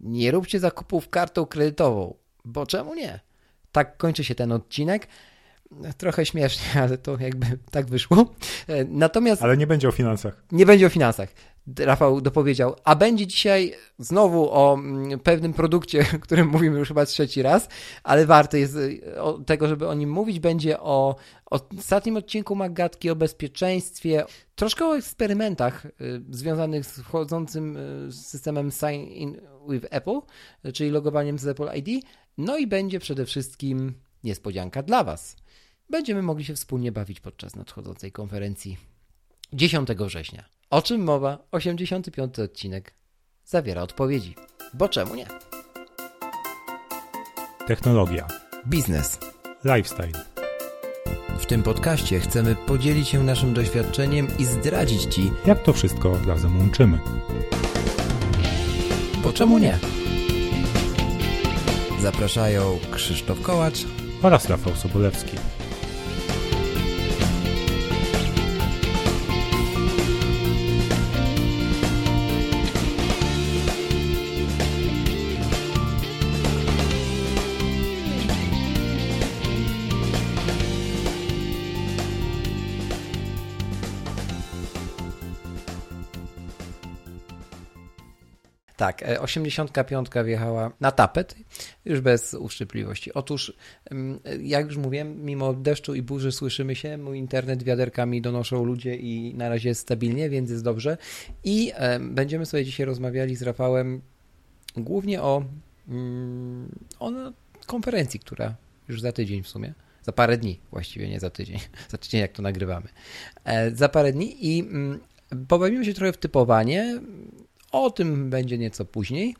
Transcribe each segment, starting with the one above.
Nie róbcie zakupów kartą kredytową, bo czemu nie? Tak kończy się ten odcinek. Trochę śmiesznie, ale to jakby tak wyszło. E, natomiast. Ale nie będzie o finansach. Nie będzie o finansach. Rafał dopowiedział, a będzie dzisiaj znowu o mm, pewnym produkcie, o którym mówimy już chyba trzeci raz, ale warto jest y, tego, żeby o nim mówić. Będzie o, o ostatnim odcinku Magatki, o bezpieczeństwie, troszkę o eksperymentach y, związanych z wchodzącym y, systemem Sign In with Apple, czyli logowaniem z Apple ID. No i będzie przede wszystkim niespodzianka dla Was. Będziemy mogli się wspólnie bawić podczas nadchodzącej konferencji 10 września. O czym mowa? 85 odcinek zawiera odpowiedzi. Bo czemu nie? Technologia. Biznes. Lifestyle. W tym podcaście chcemy podzielić się naszym doświadczeniem i zdradzić Ci, jak to wszystko razem łączymy. Bo czemu nie? Zapraszają Krzysztof Kołacz oraz Rafał Sobolewski. Tak, 85 e, wjechała na tapet, już bez uszczypliwości. Otóż, mm, jak już mówiłem, mimo deszczu i burzy słyszymy się, mój internet wiaderkami donoszą ludzie i na razie jest stabilnie, więc jest dobrze. I będziemy sobie dzisiaj rozmawiali z Rafałem głównie o, mm, o konferencji, która już za tydzień w sumie, za parę dni właściwie, nie za tydzień, za tydzień jak to nagrywamy, e, za parę dni i mm, pobawimy się trochę w typowanie, o tym będzie nieco później.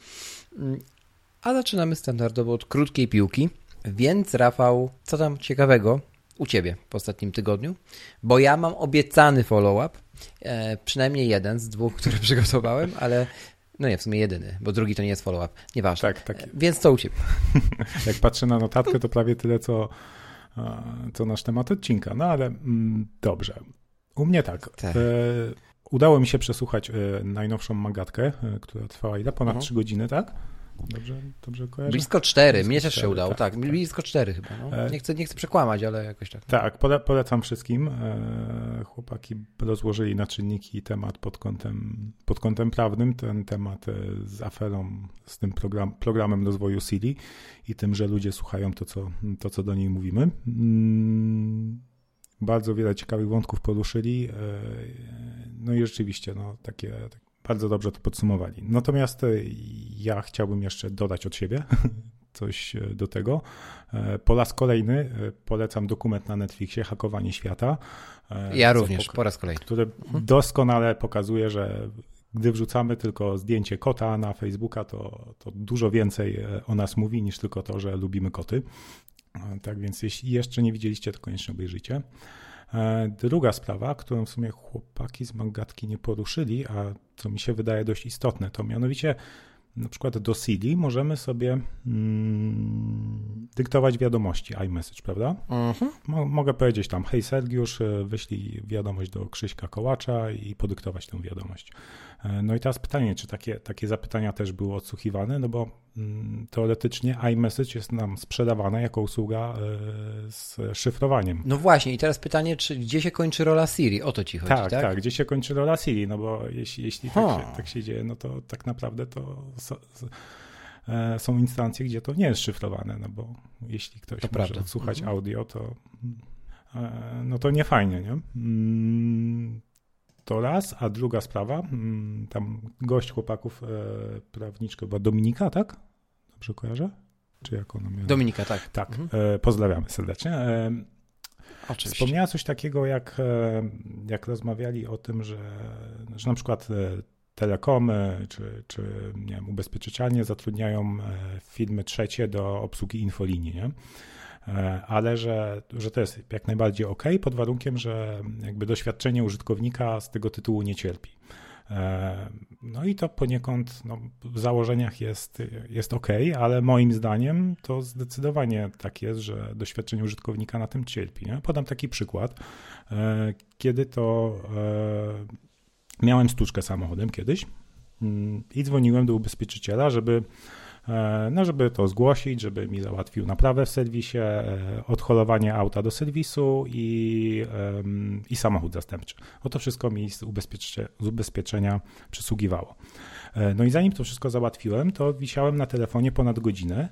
A zaczynamy standardowo od krótkiej piłki. Więc Rafał, co tam ciekawego u Ciebie w ostatnim tygodniu? Bo ja mam obiecany follow-up, e, przynajmniej jeden z dwóch, które przygotowałem, ale no nie, w sumie jedyny, bo drugi to nie jest follow-up. Nieważne. Tak, tak. E, więc co u Ciebie? Jak patrzę na notatkę, to prawie tyle, co, e, co nasz temat odcinka. No ale mm, dobrze. U mnie tak. tak. E, Udało mi się przesłuchać e, najnowszą magatkę, e, która trwała ile? Ponad mhm. 3 godziny, tak? Dobrze, dobrze kojarzę? Blisko 4, mnie też się udało, tak, tak, tak, blisko 4 chyba. No. E, nie, chcę, nie chcę przekłamać, ale jakoś tak. Tak, pole, polecam wszystkim. Chłopaki rozłożyli na czynniki temat pod kątem, pod kątem prawnym, ten temat z aferą, z tym program, programem rozwoju Siri i tym, że ludzie słuchają to, co, to, co do niej mówimy. Mm, bardzo wiele ciekawych wątków poruszyli. No i rzeczywiście, no, takie, tak bardzo dobrze to podsumowali. Natomiast e, ja chciałbym jeszcze dodać od siebie coś e, do tego. E, po raz kolejny polecam dokument na Netflixie Hakowanie świata. Ja również, po raz kolejny. Który mhm. doskonale pokazuje, że gdy wrzucamy tylko zdjęcie kota na Facebooka, to, to dużo więcej o nas mówi niż tylko to, że lubimy koty. Tak więc jeśli jeszcze nie widzieliście, to koniecznie obejrzyjcie. E, druga sprawa, którą w sumie chłopaki z Magatki nie poruszyli, a co mi się wydaje dość istotne, to mianowicie na przykład do CD możemy sobie mm, dyktować wiadomości iMessage, prawda? Mhm. mogę powiedzieć tam, hej Sergiusz, e, wyślij wiadomość do Krzyśka Kołacza i podyktować tę wiadomość. E, no i teraz pytanie, czy takie, takie zapytania też były odsłuchiwane, no bo teoretycznie iMessage jest nam sprzedawane jako usługa y, z szyfrowaniem. No właśnie i teraz pytanie, czy gdzie się kończy rola Siri? O to ci chodzi, tak? Tak, tak, gdzie się kończy rola Siri, no bo jeśli, jeśli tak się, tak się, dzieje, no to tak naprawdę to e, są instancje, gdzie to nie jest szyfrowane, no bo jeśli ktoś to może prawda. odsłuchać mhm. audio, to no to nie fajnie, nie? To raz, a druga sprawa, mm, tam gość chłopaków, e, prawniczka była Dominika, tak? Dobrze kojarzę? Czy jak ona miała? Dominika, tak. Tak, mhm. E, pozdrawiamy serdecznie. E, Oczywiście. Wspomniała coś takiego, jak, jak rozmawiali o tym, że, że na przykład telekomy czy, czy nie wiem, ubezpieczycielnie zatrudniają firmy trzecie do obsługi infolinii, nie? E, ale że, że to jest jak najbardziej ok, pod warunkiem, że jakby doświadczenie użytkownika z tego tytułu nie cierpi. E, no i to poniekąd no, w założeniach jest, jest ok, ale moim zdaniem to zdecydowanie tak jest, że doświadczenie użytkownika na tym cierpi. Nie? Podam taki przykład. E, kiedy to miałem stłuczkę samochodem kiedyś, mm, i dzwoniłem do ubezpieczyciela, żeby no żeby to zgłosić, żeby mi załatwił naprawę w serwisie, e, odholowanie auta do serwisu i, i samochód zastępczy. O to wszystko mi z, ubezpiecze, z ubezpieczenia przysługiwało. E, no i zanim to wszystko załatwiłem, to wisiałem na telefonie ponad godzinę,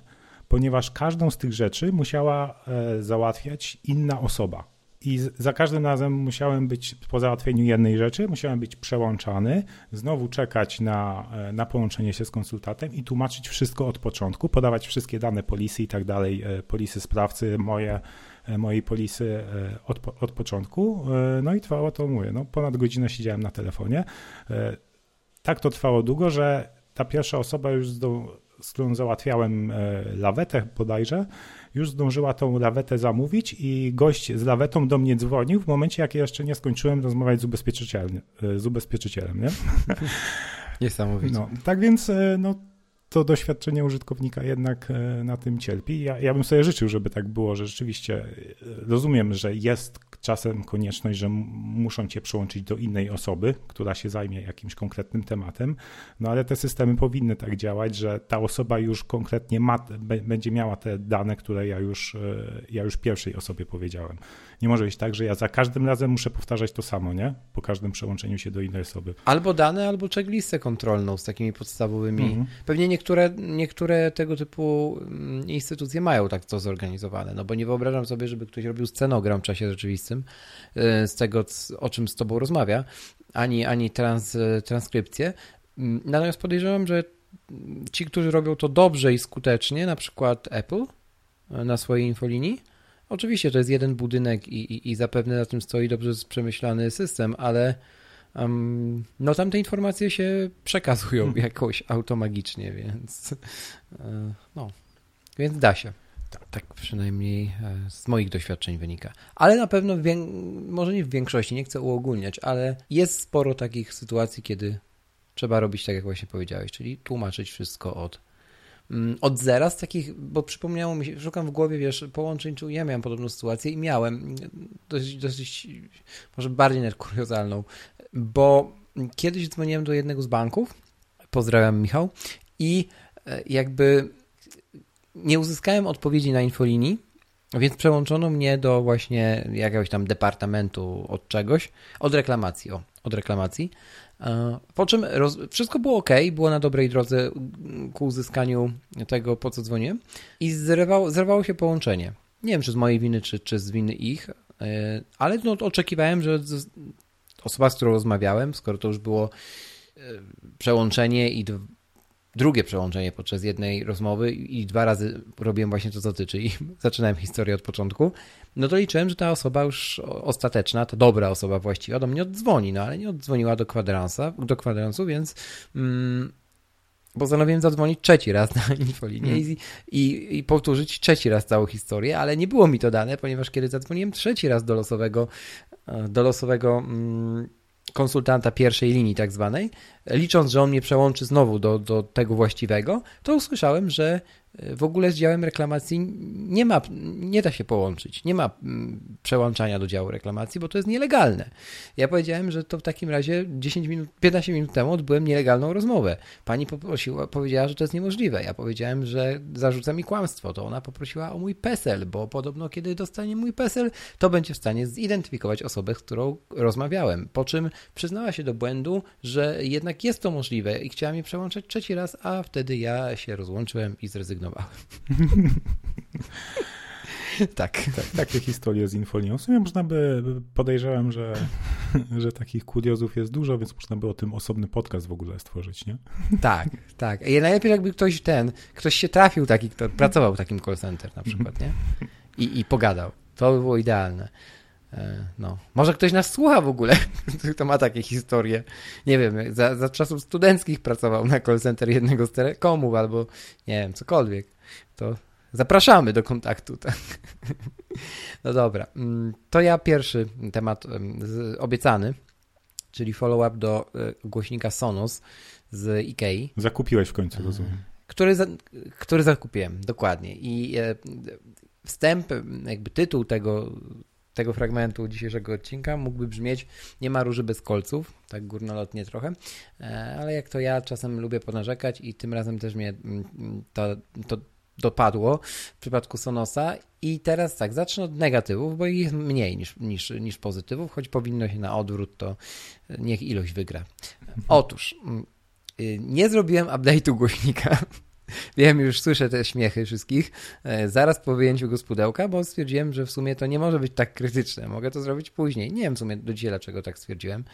ponieważ każdą z tych rzeczy musiała załatwiać inna osoba. I za każdym razem musiałem być, po załatwieniu jednej rzeczy, musiałem być przełączany, znowu czekać na, e, na połączenie się z konsultantem i tłumaczyć wszystko od początku, podawać wszystkie dane polisy i tak dalej, e, polisy sprawcy, moje, e, mojej polisy od, od początku. No i trwało to, mówię, no ponad godzinę siedziałem na telefonie. Tak to trwało długo, że ta pierwsza osoba już, z którą załatwiałem lawetę bodajże, już zdążyła tą lawetę zamówić i gość z lawetą do mnie dzwonił w momencie, jak ja jeszcze nie skończyłem rozmawiać z ubezpieczycielem. Z ubezpieczycielem nie? Niesamowicie. No, tak więc e, no, to doświadczenie użytkownika jednak e, na tym cierpi. Ja, ja bym sobie życzył, żeby tak było, że rzeczywiście e, rozumiem, że jest czasem konieczność, że muszą cię przyłączyć do innej osoby, która się zajmie jakimś konkretnym tematem, no ale te systemy powinny tak działać, że ta osoba już konkretnie ma, będzie miała te dane, które ja już, e, ja już pierwszej osobie powiedziałem. Nie może być tak, że ja za każdym razem muszę powtarzać to samo, nie? Po każdym przełączeniu się do innej osoby. Albo dane, albo checklistę kontrolną z takimi podstawowymi. Mhm. Pewnie niektóre, niektóre tego typu mm, instytucje mają tak to zorganizowane, no bo nie wyobrażam sobie, żeby ktoś robił scenogram w czasie rzeczywistym y, z tego, o czym z tobą rozmawia, ani, ani trans, transkrypcję. Mm, natomiast podejrzewam, że ci, którzy robią to dobrze i skutecznie, na przykład Apple y, na swojej infolinii, Oczywiście to jest jeden budynek i, i, i zapewne na tym stoi dobrze przemyślany system, ale um, no tam te informacje się przekazują hmm. jakoś automagicznie, więc e, no, więc da się. Tak, tak przynajmniej e, z moich doświadczeń wynika. Ale na pewno, może nie w większości, nie chcę uogólniać, ale jest sporo takich sytuacji, kiedy trzeba robić tak, jak właśnie powiedziałeś, czyli tłumaczyć wszystko od Mm, od zera z takich, bo przypomniało mi się, szukam w głowie, wiesz, połączeń, czy ja miałem podobną sytuację i miałem dosyć, dosyć może bardziej nawet kuriozalną, bo kiedyś dzwoniłem do jednego z banków, pozdrawiam Michał, i e, jakby nie uzyskałem odpowiedzi na infolinii, więc przełączono mnie do właśnie jakiegoś tam departamentu od czegoś, od reklamacji, o, od reklamacji. E, po czym roz... wszystko było ok, było na dobrej drodze ku uzyskaniu tego, po co dzwonię, i zrywało, zerwało się połączenie. Nie wiem, czy z mojej winy, czy, czy z winy ich, e, ale no, oczekiwałem, że osoba, z którą rozmawiałem, skoro to już było e, przełączenie i drugie przełączenie podczas jednej rozmowy i dwa razy robiłem właśnie to, co tyczy i zaczynałem historię od początku, no to liczyłem, że ta osoba już ostateczna, ta dobra osoba właściwa do mnie oddzwoni, no ale nie oddzwoniła do kwadransa, do kwadransu, więc mm, postanowiłem zadzwonić trzeci raz na infolinię hmm. i, i, i, powtórzyć trzeci raz całą historię, ale nie było mi to dane, ponieważ kiedy zadzwoniłem trzeci raz do losowego, do losowego mm, konsultanta pierwszej linii tak zwanej, licząc, że on mnie przełączy znowu do, do tego właściwego, to usłyszałem, że w ogóle z działem reklamacji nie ma, nie da się połączyć, nie ma mm, przełączania do działu reklamacji, bo to jest nielegalne. Ja powiedziałem, że to w takim razie 10 minut, 15 minut temu odbyłem nielegalną rozmowę. Pani poprosiła, powiedziała, że to jest niemożliwe. Ja powiedziałem, że zarzuca mi kłamstwo. To ona poprosiła o mój PESEL, bo podobno kiedy dostanie mój PESEL, to będzie w stanie zidentyfikować osobę, z którą rozmawiałem. Po czym przyznała się do błędu, że jednak jest to możliwe i chciała mnie przełączyć trzeci raz, a wtedy ja się rozłączyłem i zrezygnowałem zrezygnowałem. tak. tak. Takie historie z infolią. W sumie można by, podejrzewam, że, że takich kuriozów jest dużo, więc można by o tym osobny podcast w ogóle stworzyć, nie? Tak, tak. I najlepiej jakby ktoś ten, ktoś się trafił taki, kto pracował w takim call center na przykład, nie? I, i pogadał. To by było idealne. E, no. Może ktoś nas słucha w ogóle, kto ma takie historie. Nie wiem, za, za czasów studenckich pracował na call center jednego z telekomów albo nie wiem, cokolwiek. To zapraszamy do kontaktu. Tak? No dobra, mm, to ja pierwszy temat obiecany, czyli follow-up do e, głośnika Sonos z Ikei. Zakupiłeś w końcu, rozumiem. Który, za, który zakupiłem, dokładnie. I e, wstęp, jakby tytuł tego tego fragmentu dzisiejszego odcinka mógłby brzmieć nie ma róży bez kolców, tak górnolotnie trochę, e, ale jak to ja czasem lubię ponarzekać i tym razem też mnie mm, to, to dopadło w przypadku Sonosa i teraz tak, zacznę od negatywów, bo ich jest mniej niż, niż, niż pozytywów, choć powinno się na odwrót, to niech ilość wygra. Otóż mm, y, nie zrobiłem update'u głośnika Wiem, już słyszę te śmiechy wszystkich. E, zaraz po wyjęciu go z pudełka, bo stwierdziłem, że w sumie to nie może być tak krytyczne. Mogę to zrobić później. Nie wiem w sumie do dzisiaj, dlaczego tak stwierdziłem.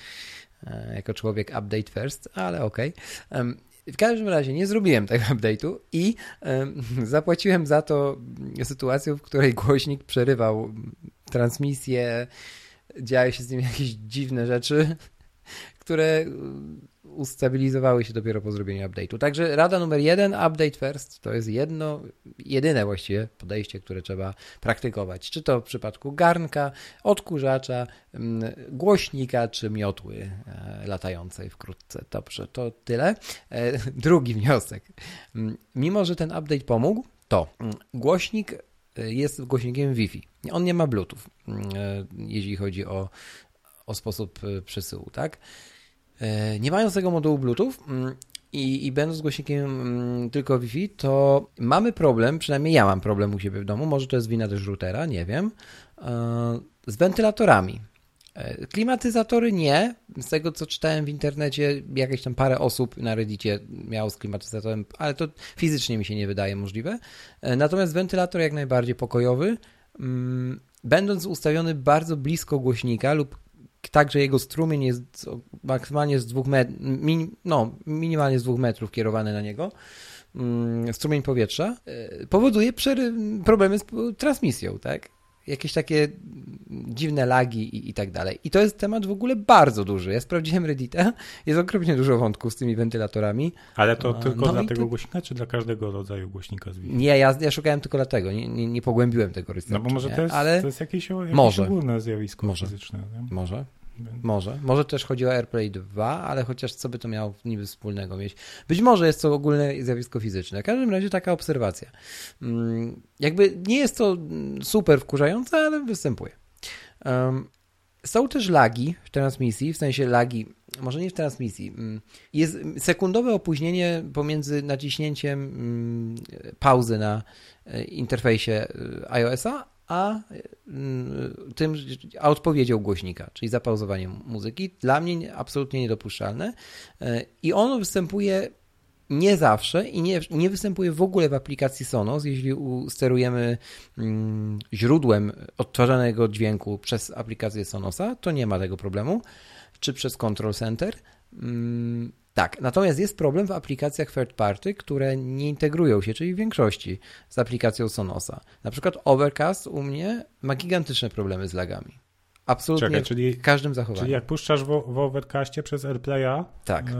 E, jako człowiek update first, ale okej. Okay. W każdym razie nie zrobiłem tego update'u i zapłaciłem za to sytuacją, w której głośnik przerywał transmisję, działy się z nim jakieś dziwne rzeczy, które ustabilizowały się dopiero po zrobieniu update'u. Także rada numer jeden, update first, to jest jedno, jedyne właściwie podejście, które trzeba praktykować. Czy to w przypadku garnka, odkurzacza, mm, głośnika, czy miotły e, latającej wkrótce. Dobrze, to tyle. E, drugi wniosek. Mm, mimo, że ten update pomógł, to mm, głośnik e, jest głośnikiem Wi-Fi. On nie ma Bluetooth, jeśli chodzi o, o sposób przesyłu, tak? E, nie mając tego modułu Bluetooth mm, i, i będąc głośnikiem mm, tylko Wi-Fi, to mamy problem, przynajmniej ja mam problem u siebie w domu, może to jest wina też routera, nie wiem, e, z wentylatorami. E, klimatyzatory nie. Z tego co czytałem w internecie, jakieś tam parę osób na Reddicie miało z klimatyzatorem, ale to fizycznie mi się nie wydaje możliwe. Natomiast wentylator jak najbardziej pokojowy, mm, będąc ustawiony bardzo blisko głośnika lub tak, że jego strumień jest maksymalnie z dwóch metrów, min, no, minimalnie z dwóch metrów kierowany na niego, mm, strumień powietrza, e, powoduje problemy z transmisją, tak? Jakieś takie dziwne lagi i, i tak dalej. I to jest temat w ogóle bardzo duży. Ja sprawdziłem Reddita, jest okropnie dużo wątków z tymi wentylatorami. Ale to tylko no dla tego to... głośnika, czy dla każdego rodzaju głośnika z Nie, ja, ja szukałem tylko dlatego, nie, nie, nie pogłębiłem tego researchu. No bo może to jest, Ale... to jest jakieś, jakieś może. ogólne zjawisko może. fizyczne. Nie? Może. Może. Może też chodzi o AirPlay 2, ale chociaż co by to miało niby wspólnego mieć. Być może jest to ogólne zjawisko fizyczne. W każdym razie taka obserwacja. Mm, jakby nie jest to super wkurzające, ale występuje. Są też lagi w transmisji, w sensie lagi, może nie w transmisji. Mm, jest sekundowe opóźnienie pomiędzy naciśnięciem mm, pauzy na e, interfejsie e, iOS-a, a mm, tym, a odpowiedzią głośnika, czyli zapauzowanie muzyki. Dla mnie absolutnie niedopuszczalne. E, I ono występuje nie zawsze i nie, nie występuje w ogóle w aplikacji Sonos, jeśli sterujemy mm, źródłem odtwarzanego dźwięku przez aplikację Sonosa, to nie ma tego problemu, czy przez Control Center. Mm, tak, natomiast jest problem w aplikacjach third party, które nie integrują się, czyli w większości z aplikacją Sonosa. Na przykład Overcast u mnie ma gigantyczne problemy z lagami. Absolutnie Czekaj, czyli, w każdym zachowaniu. Czyli jak puszczasz w, w Overcastie przez AirPlaya, tak. E,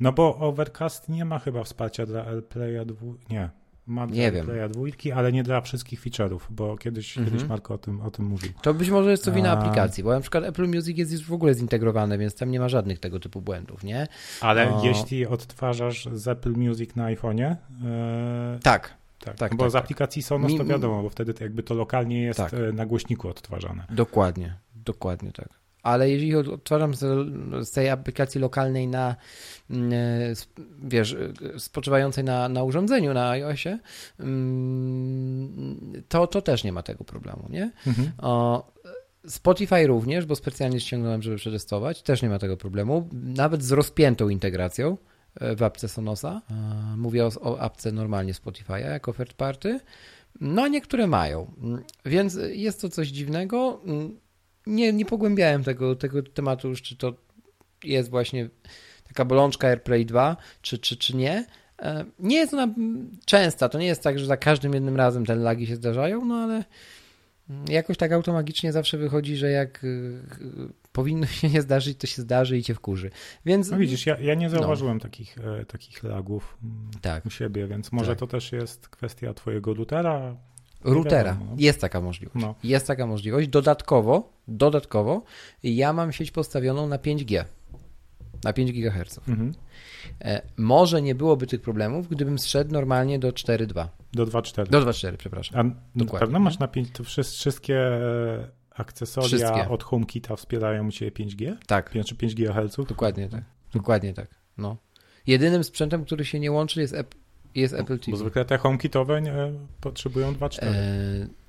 no bo Overcast nie ma chyba wsparcia dla AirPlaya 2, nie, ma nie wiem. Playa dwójki, ale nie dla wszystkich feature'ów, bo kiedyś, mhm. kiedyś Marko o tym, o tym mówił. To być może jest to wina A... aplikacji, bo na przykład Apple Music jest już w ogóle zintegrowane, więc tam nie ma żadnych tego typu błędów, nie? Ale o... jeśli odtwarzasz z Apple Music na iPhone'ie... E... Tak. Tak, tak, bo tak, z tak. aplikacji Sonos to wiadomo, bo wtedy jakby to lokalnie jest tak. E, na głośniku odtwarzane. Dokładnie, dokładnie tak ale jeżeli odtwarzam z tej aplikacji lokalnej na, mm, wiesz, spoczywającej na, na urządzeniu, na iOSie, mm, to, to też nie ma tego problemu, nie? Mhm. O, Spotify również, bo specjalnie ściągnąłem, żeby przetestować, też nie ma tego problemu, nawet z rozpiętą integracją e, w apce Sonosa. E, mówię o, o apce normalnie Spotify'a jako third party. No, a niektóre mają. Więc jest to coś dziwnego nie, nie pogłębiałem tego, tego tematu już, czy to jest właśnie taka bolączka AirPlay 2, czy, czy, czy nie. E, nie jest ona częsta, to nie jest tak, że za każdym jednym razem te lagi się zdarzają, no ale jakoś tak automagicznie zawsze wychodzi, że jak y, powinno się nie zdarzyć, to się zdarzy i cię wkurzy. Więc, no widzisz, ja, ja nie no. zauważyłem no. takich, e, takich lagów tak. u siebie, więc może tak. to też jest kwestia twojego routera, routera. No. Jest taka możliwość. No. Jest taka możliwość. Dodatkowo, dodatkowo ja mam sieć postawioną na 5G. Na 5 GHz. Mhm. E, może nie byłoby tych problemów, gdybym zszedł normalnie do 4.2. Do 2.4. Do 2.4, przepraszam. A Dokładnie. pewno masz na 5, to wszystkie akcesoria Wszystkie. od HomeKita wspierają u Ciebie 5G? Tak, Czy 5 GHz? dokładnie tak. Dokładnie tak. No. Jedynym sprzętem, który się nie łączy jest, Jest Apple TV. Bo zwykle te HomeKitowe nie, potrzebują 2.4. E,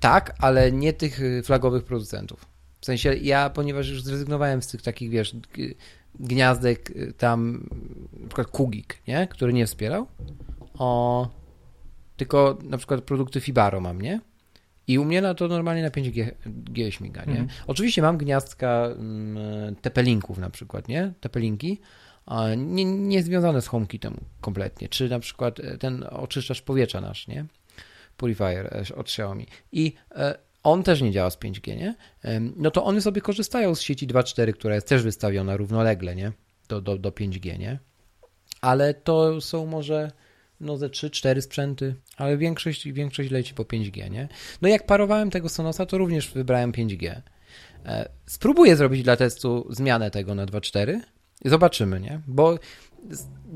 tak, ale nie tych y, flagowych producentów. W sensie ja, ponieważ już zrezygnowałem z tych takich, wiesz, gniazdek y, tam, na przykład Kugik, nie? Który nie wspierał, o, tylko na przykład produkty Fibaro mam, nie? I u mnie na to normalnie na 5G G śmiga, nie? Mhm. Oczywiście mam gniazdka mm, TP-Linków na przykład, nie? TP-Linki, a nie, nie związane z HomeKitem kompletnie. Czy na przykład e, ten oczyszczacz powietrza nasz, nie? Purifier e, od Xiaomi. I e, on też nie działa z 5G, nie? No to one sobie korzystają z sieci 2.4, która jest też wystawiona równolegle, nie? Do, do, do 5G, nie? Ale to są może no ze 3-4 sprzęty, ale większość, większość leci po 5G, nie? No jak parowałem tego Sonosa, to również wybrałem 5G. E, Spróbuję zrobić dla testu zmianę tego na 2.4 i zobaczymy, nie? Bo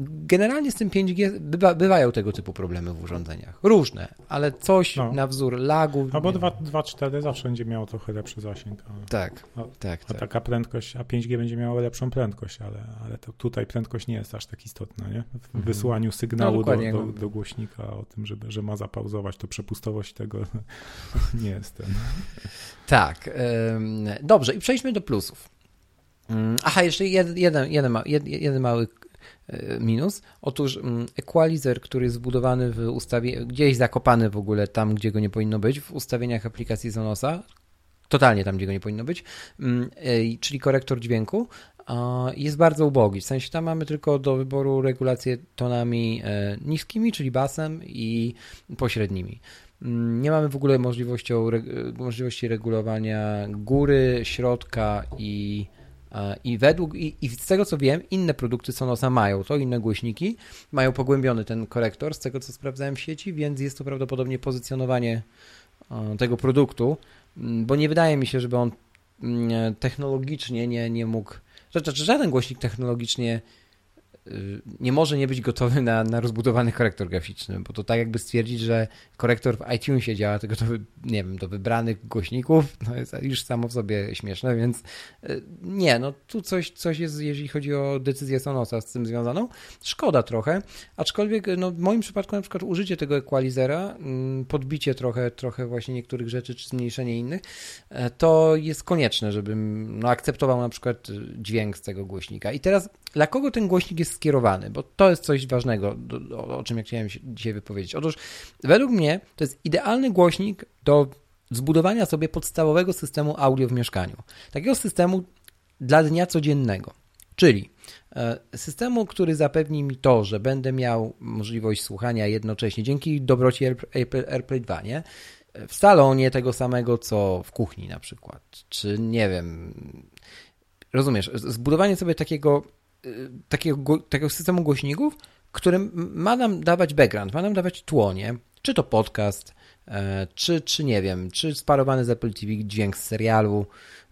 generalnie z tym 5G bywa, bywają tego typu problemy w urządzeniach. Różne, ale coś No. na wzór lagu. Albo nie- 2.4 zawsze będzie miało trochę lepszy zasięg. A, Tak, A- tak, a tak. taka prędkość, a 5G będzie miało lepszą prędkość, ale, ale to tutaj prędkość nie jest aż tak istotna, nie? W Mhm. wysyłaniu sygnału No, do, do, no. do głośnika o tym, żeby, że ma zapauzować, to przepustowość tego nie jest ten. Tak. Dobrze, i przejdźmy do plusów. Mm, Aha, jeszcze jed- jeden, jeden, ma- jed- jeden mały e, minus. Otóż mm, equalizer, który jest wbudowany w ustawie, gdzieś zakopany w ogóle tam, gdzie go nie powinno być, w ustawieniach aplikacji Sonosa, totalnie tam, gdzie go nie powinno być, mm, e, czyli korektor dźwięku, jest bardzo ubogi. W sensie tam mamy tylko do wyboru regulację tonami e, niskimi, czyli basem i pośrednimi. Nie mamy w ogóle możliwości regulowania góry, środka i, i według, i, i z tego co wiem, inne produkty Sonosa mają to, inne głośniki, mają pogłębiony ten korektor, z tego co sprawdzałem w sieci, więc jest to prawdopodobnie pozycjonowanie e, tego produktu, mm, bo nie wydaje mi się, żeby on mm, technologicznie nie, nie mógł, że żaden głośnik technologicznie nie może nie być gotowy na, na rozbudowany korektor graficzny, bo to tak jakby stwierdzić, że korektor w iTunesie działa tylko do, nie wiem, do wybranych głośników, no jest już samo w sobie śmieszne, więc y, nie, no tu coś, coś jest, jeżeli chodzi o decyzję Sonosa z tym związaną. Szkoda trochę, aczkolwiek no, w moim przypadku na przykład użycie tego equalizera, mm, podbicie trochę, trochę właśnie niektórych rzeczy, czy zmniejszenie innych, e, to jest konieczne, żebym no, akceptował na przykład y, dźwięk z tego głośnika. I teraz dla kogo ten głośnik jest skierowany? Bo to jest coś ważnego, do, o czym ja chciałem się dzisiaj wypowiedzieć. Otóż według mnie to jest idealny głośnik do zbudowania sobie podstawowego systemu audio w mieszkaniu. Takiego systemu dla dnia codziennego. Czyli e, systemu, który zapewni mi to, że będę miał możliwość słuchania jednocześnie dzięki dobroci Air- Air- AirPlay 2, nie? W salonie tego samego, co w kuchni na przykład. Czy nie wiem, rozumiesz, zbudowanie sobie takiego, takiego, gło- takiego systemu głośników, którym ma nam dawać background, ma nam dawać tło, nie? Czy to podcast, e, czy, czy nie wiem, czy sparowany z Apple TV dźwięk z serialu,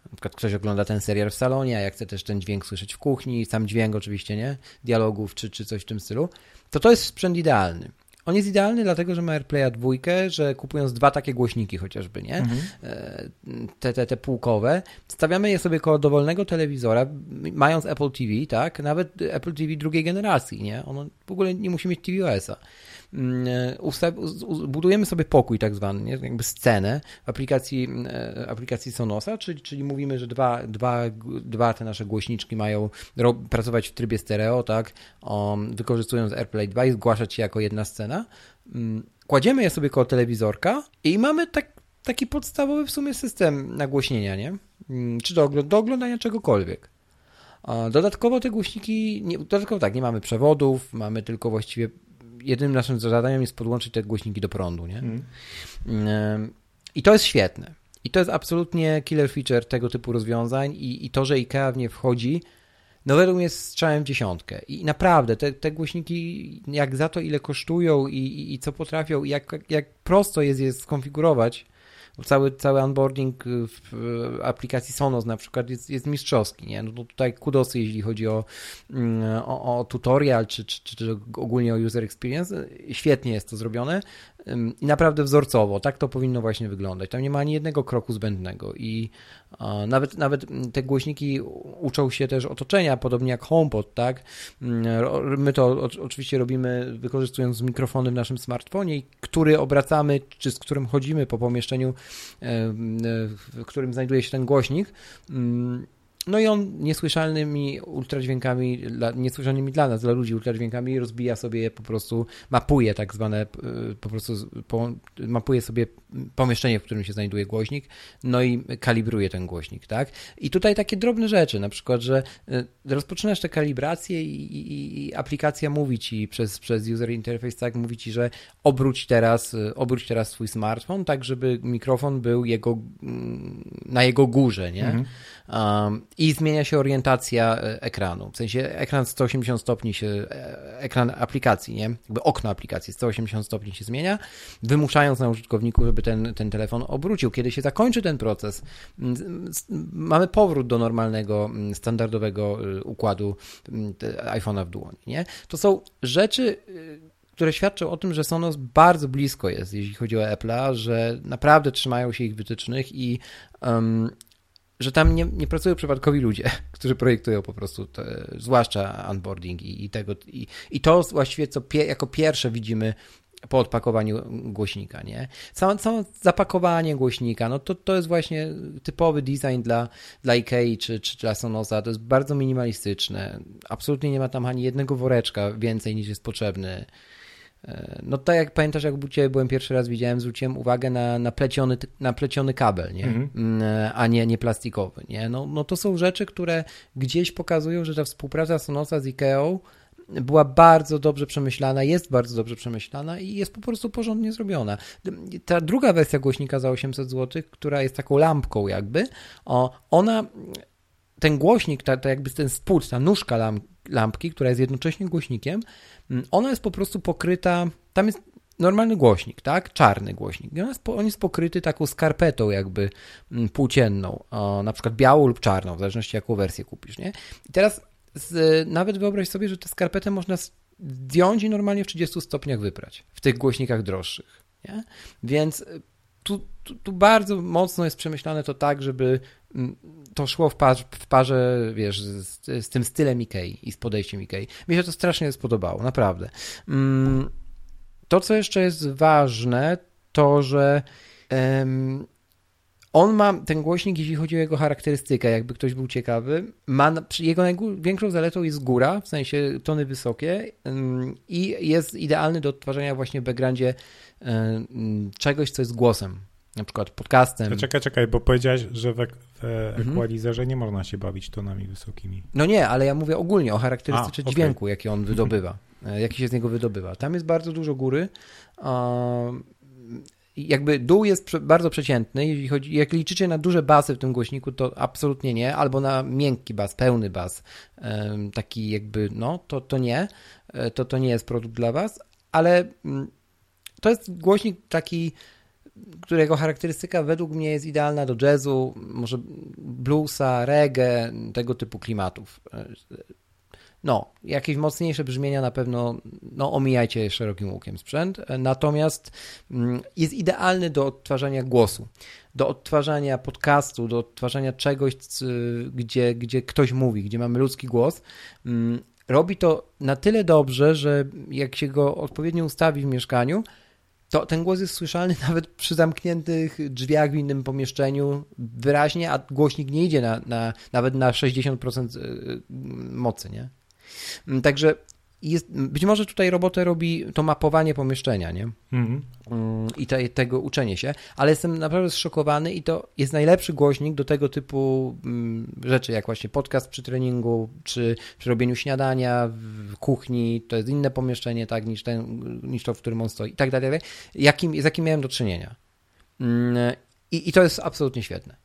na przykład ktoś ogląda ten serial w salonie, a ja chcę też ten dźwięk słyszeć w kuchni, sam dźwięk oczywiście, nie? Dialogów, czy, czy coś w tym stylu, to to jest sprzęt idealny. On jest idealny dlatego, że ma AirPlaya dwójkę, że kupując dwa takie głośniki chociażby, nie? E, Te, te, te półkowe, stawiamy je sobie koło dowolnego telewizora, mając Apple TV, tak? Nawet Apple TV drugiej generacji, nie? Ono w ogóle nie musi mieć tvOS-a. Mm, e, budujemy sobie pokój tak zwany, nie? jakby scenę w aplikacji, e, aplikacji Sonosa, czyli, czyli mówimy, że dwa, dwa, dwa te nasze głośniczki mają pracować w trybie stereo, tak, um, wykorzystując AirPlay 2 i zgłaszać się jako jedna scena. Mm, Kładziemy je sobie koło telewizorka i mamy tak, taki podstawowy w sumie system nagłośnienia, nie? Mm, Czy do, do oglądania czegokolwiek. Dodatkowo te głośniki, nie, dodatkowo tak, nie mamy przewodów, mamy tylko właściwie, jedynym naszym zadaniem jest podłączyć te głośniki do prądu, nie? Mm. I to jest świetne. I to jest absolutnie killer feature tego typu rozwiązań i, i to, że IKEA w nie wchodzi, no według mnie jest strzałem w dziesiątkę. I naprawdę, te, te głośniki, jak za to ile kosztują i, i, i co potrafią, i jak, jak prosto jest je skonfigurować cały, cały onboarding w aplikacji Sonos na przykład jest, jest mistrzowski, nie? No tutaj kudosy, jeśli chodzi o, mm, o, o tutorial, czy, czy, czy ogólnie o user experience, świetnie jest to zrobione i naprawdę wzorcowo, tak to powinno właśnie wyglądać. Tam nie ma ani jednego kroku zbędnego i nawet, nawet te głośniki uczą się też otoczenia, podobnie jak HomePod, tak? Mm, my to oczywiście robimy wykorzystując mikrofony w naszym smartfonie, który obracamy, czy z którym chodzimy po pomieszczeniu, w którym znajduje się ten głośnik. No i on niesłyszalnymi ultradźwiękami, niesłyszalnymi dla nas, dla ludzi ultradźwiękami rozbija sobie po prostu, mapuje tak zwane, e, po prostu po, mapuje sobie pomieszczenie, w którym się znajduje głośnik, no i kalibruje ten głośnik, tak? I tutaj takie drobne rzeczy, na przykład, że e, rozpoczynasz tę kalibrację i, i, i aplikacja mówi ci przez, przez user interface, tak, mówi ci, że obróć teraz, e, obróć teraz swój smartfon, tak, żeby mikrofon był jego, mm, na jego górze, nie? Mhm. Um, I zmienia się orientacja e, ekranu. W sensie ekran 180 stopni się, e, ekran aplikacji, nie? Jakby okno aplikacji 180 stopni się zmienia, wymuszając na użytkowniku, żeby ten, ten telefon obrócił. Kiedy się zakończy ten proces, mamy powrót do normalnego, standardowego e, układu iPhone'a w dłoni, nie? To są rzeczy które świadczą o tym, że Sonos bardzo blisko jest, jeśli chodzi o Apple'a, że naprawdę trzymają się ich wytycznych i um, że tam nie, nie pracują przypadkowi ludzie, którzy projektują po prostu, te, zwłaszcza onboarding i, i tego. I, I to właściwie co pie, jako pierwsze widzimy po odpakowaniu głośnika, nie? Samo, samo zapakowanie głośnika, no to, to jest właśnie typowy design dla, dla IKEA czy, czy dla Sonosa, to jest bardzo minimalistyczne, absolutnie nie ma tam ani jednego woreczka więcej niż jest potrzebny, no tak jak pamiętasz, jak u Ciebie byłem pierwszy raz, widziałem, zwróciłem uwagę na, na, pleciony, na pleciony kabel, nie? Mhm. Mm -hmm. a nie, nie plastikowy. Nie? No, no to są rzeczy, które gdzieś pokazują, że ta współpraca Sonosa z IKEA była bardzo dobrze przemyślana, jest bardzo dobrze przemyślana i jest po prostu porządnie zrobiona. Ta druga wersja głośnika za 800 zł, która jest taką lampką jakby, ona, ten głośnik, ta, ta jakby ten spód, ta nóżka lamp, lampki, która jest jednocześnie głośnikiem, mm, ona jest po prostu pokryta, tam jest normalny głośnik, tak? Czarny głośnik. I on jest, on jest pokryty taką skarpetą jakby mm, płócienną, na przykład białą lub czarną, w zależności jaką wersję kupisz, nie? I teraz z, nawet wyobraź sobie, że tę skarpetę można zdjąć i normalnie w 30 stopniach wyprać w tych głośnikach droższych, nie? Więc tu, tu, tu, bardzo mocno jest przemyślane to tak, żeby to szło w, par, w parze, wiesz, z, z, tym stylem Ikei i z podejściem Ikei. Mi się to strasznie spodobało, naprawdę. Mm, to, co jeszcze jest ważne, to, że on ma, ten głośnik, jeśli chodzi o jego charakterystykę, jakby ktoś był ciekawy, ma, jego największą zaletą jest góra, w sensie tony wysokie i jest idealny do odtwarzania właśnie w backgroundzie czegoś, co jest głosem, na przykład podcastem. Czekaj, czekaj, bo powiedziałeś, że w, w mhm. equalizerze nie można się bawić tonami wysokimi. No nie, ale ja mówię ogólnie o charakterystyce A, okay. dźwięku, jaki on wydobywa, e, jaki się z niego wydobywa. Tam jest bardzo dużo góry. Jakby dół jest bardzo przeciętny, jeśli chodzi, jak liczycie na duże basy w tym głośniku, to absolutnie nie, albo na miękki bas, pełny bas, taki jakby, no, to, to nie, e, to, to nie jest produkt dla was, ale mm, to jest głośnik taki którego charakterystyka według mnie jest idealna do jazzu, może bluesa, reggae, tego typu klimatów. No, jakieś mocniejsze brzmienia na pewno no, omijajcie szerokim łukiem sprzęt, natomiast mm, jest idealny do odtwarzania głosu, do odtwarzania podcastu, do odtwarzania czegoś, gdzie, gdzie ktoś mówi, gdzie mamy ludzki głos. Mm, robi to na tyle dobrze, że jak się go odpowiednio ustawi w mieszkaniu, to ten głos jest słyszalny nawet przy zamkniętych drzwiach w innym pomieszczeniu wyraźnie, a głośnik nie idzie na, na, nawet na 60% y, mocy, nie? Mm, także jest, być może tutaj robotę robi to mapowanie pomieszczenia, nie? Mhm. Mm, I te, tego uczenie się, ale jestem naprawdę zszokowany i to jest najlepszy głośnik do tego typu mm, rzeczy, jak właśnie podcast przy treningu, czy przy robieniu śniadania w kuchni, to jest inne pomieszczenie, tak, niż, ten, niż to, w którym on stoi i tak dalej, jakim, z jakim miałem do czynienia. Mm, I, i to jest absolutnie świetne.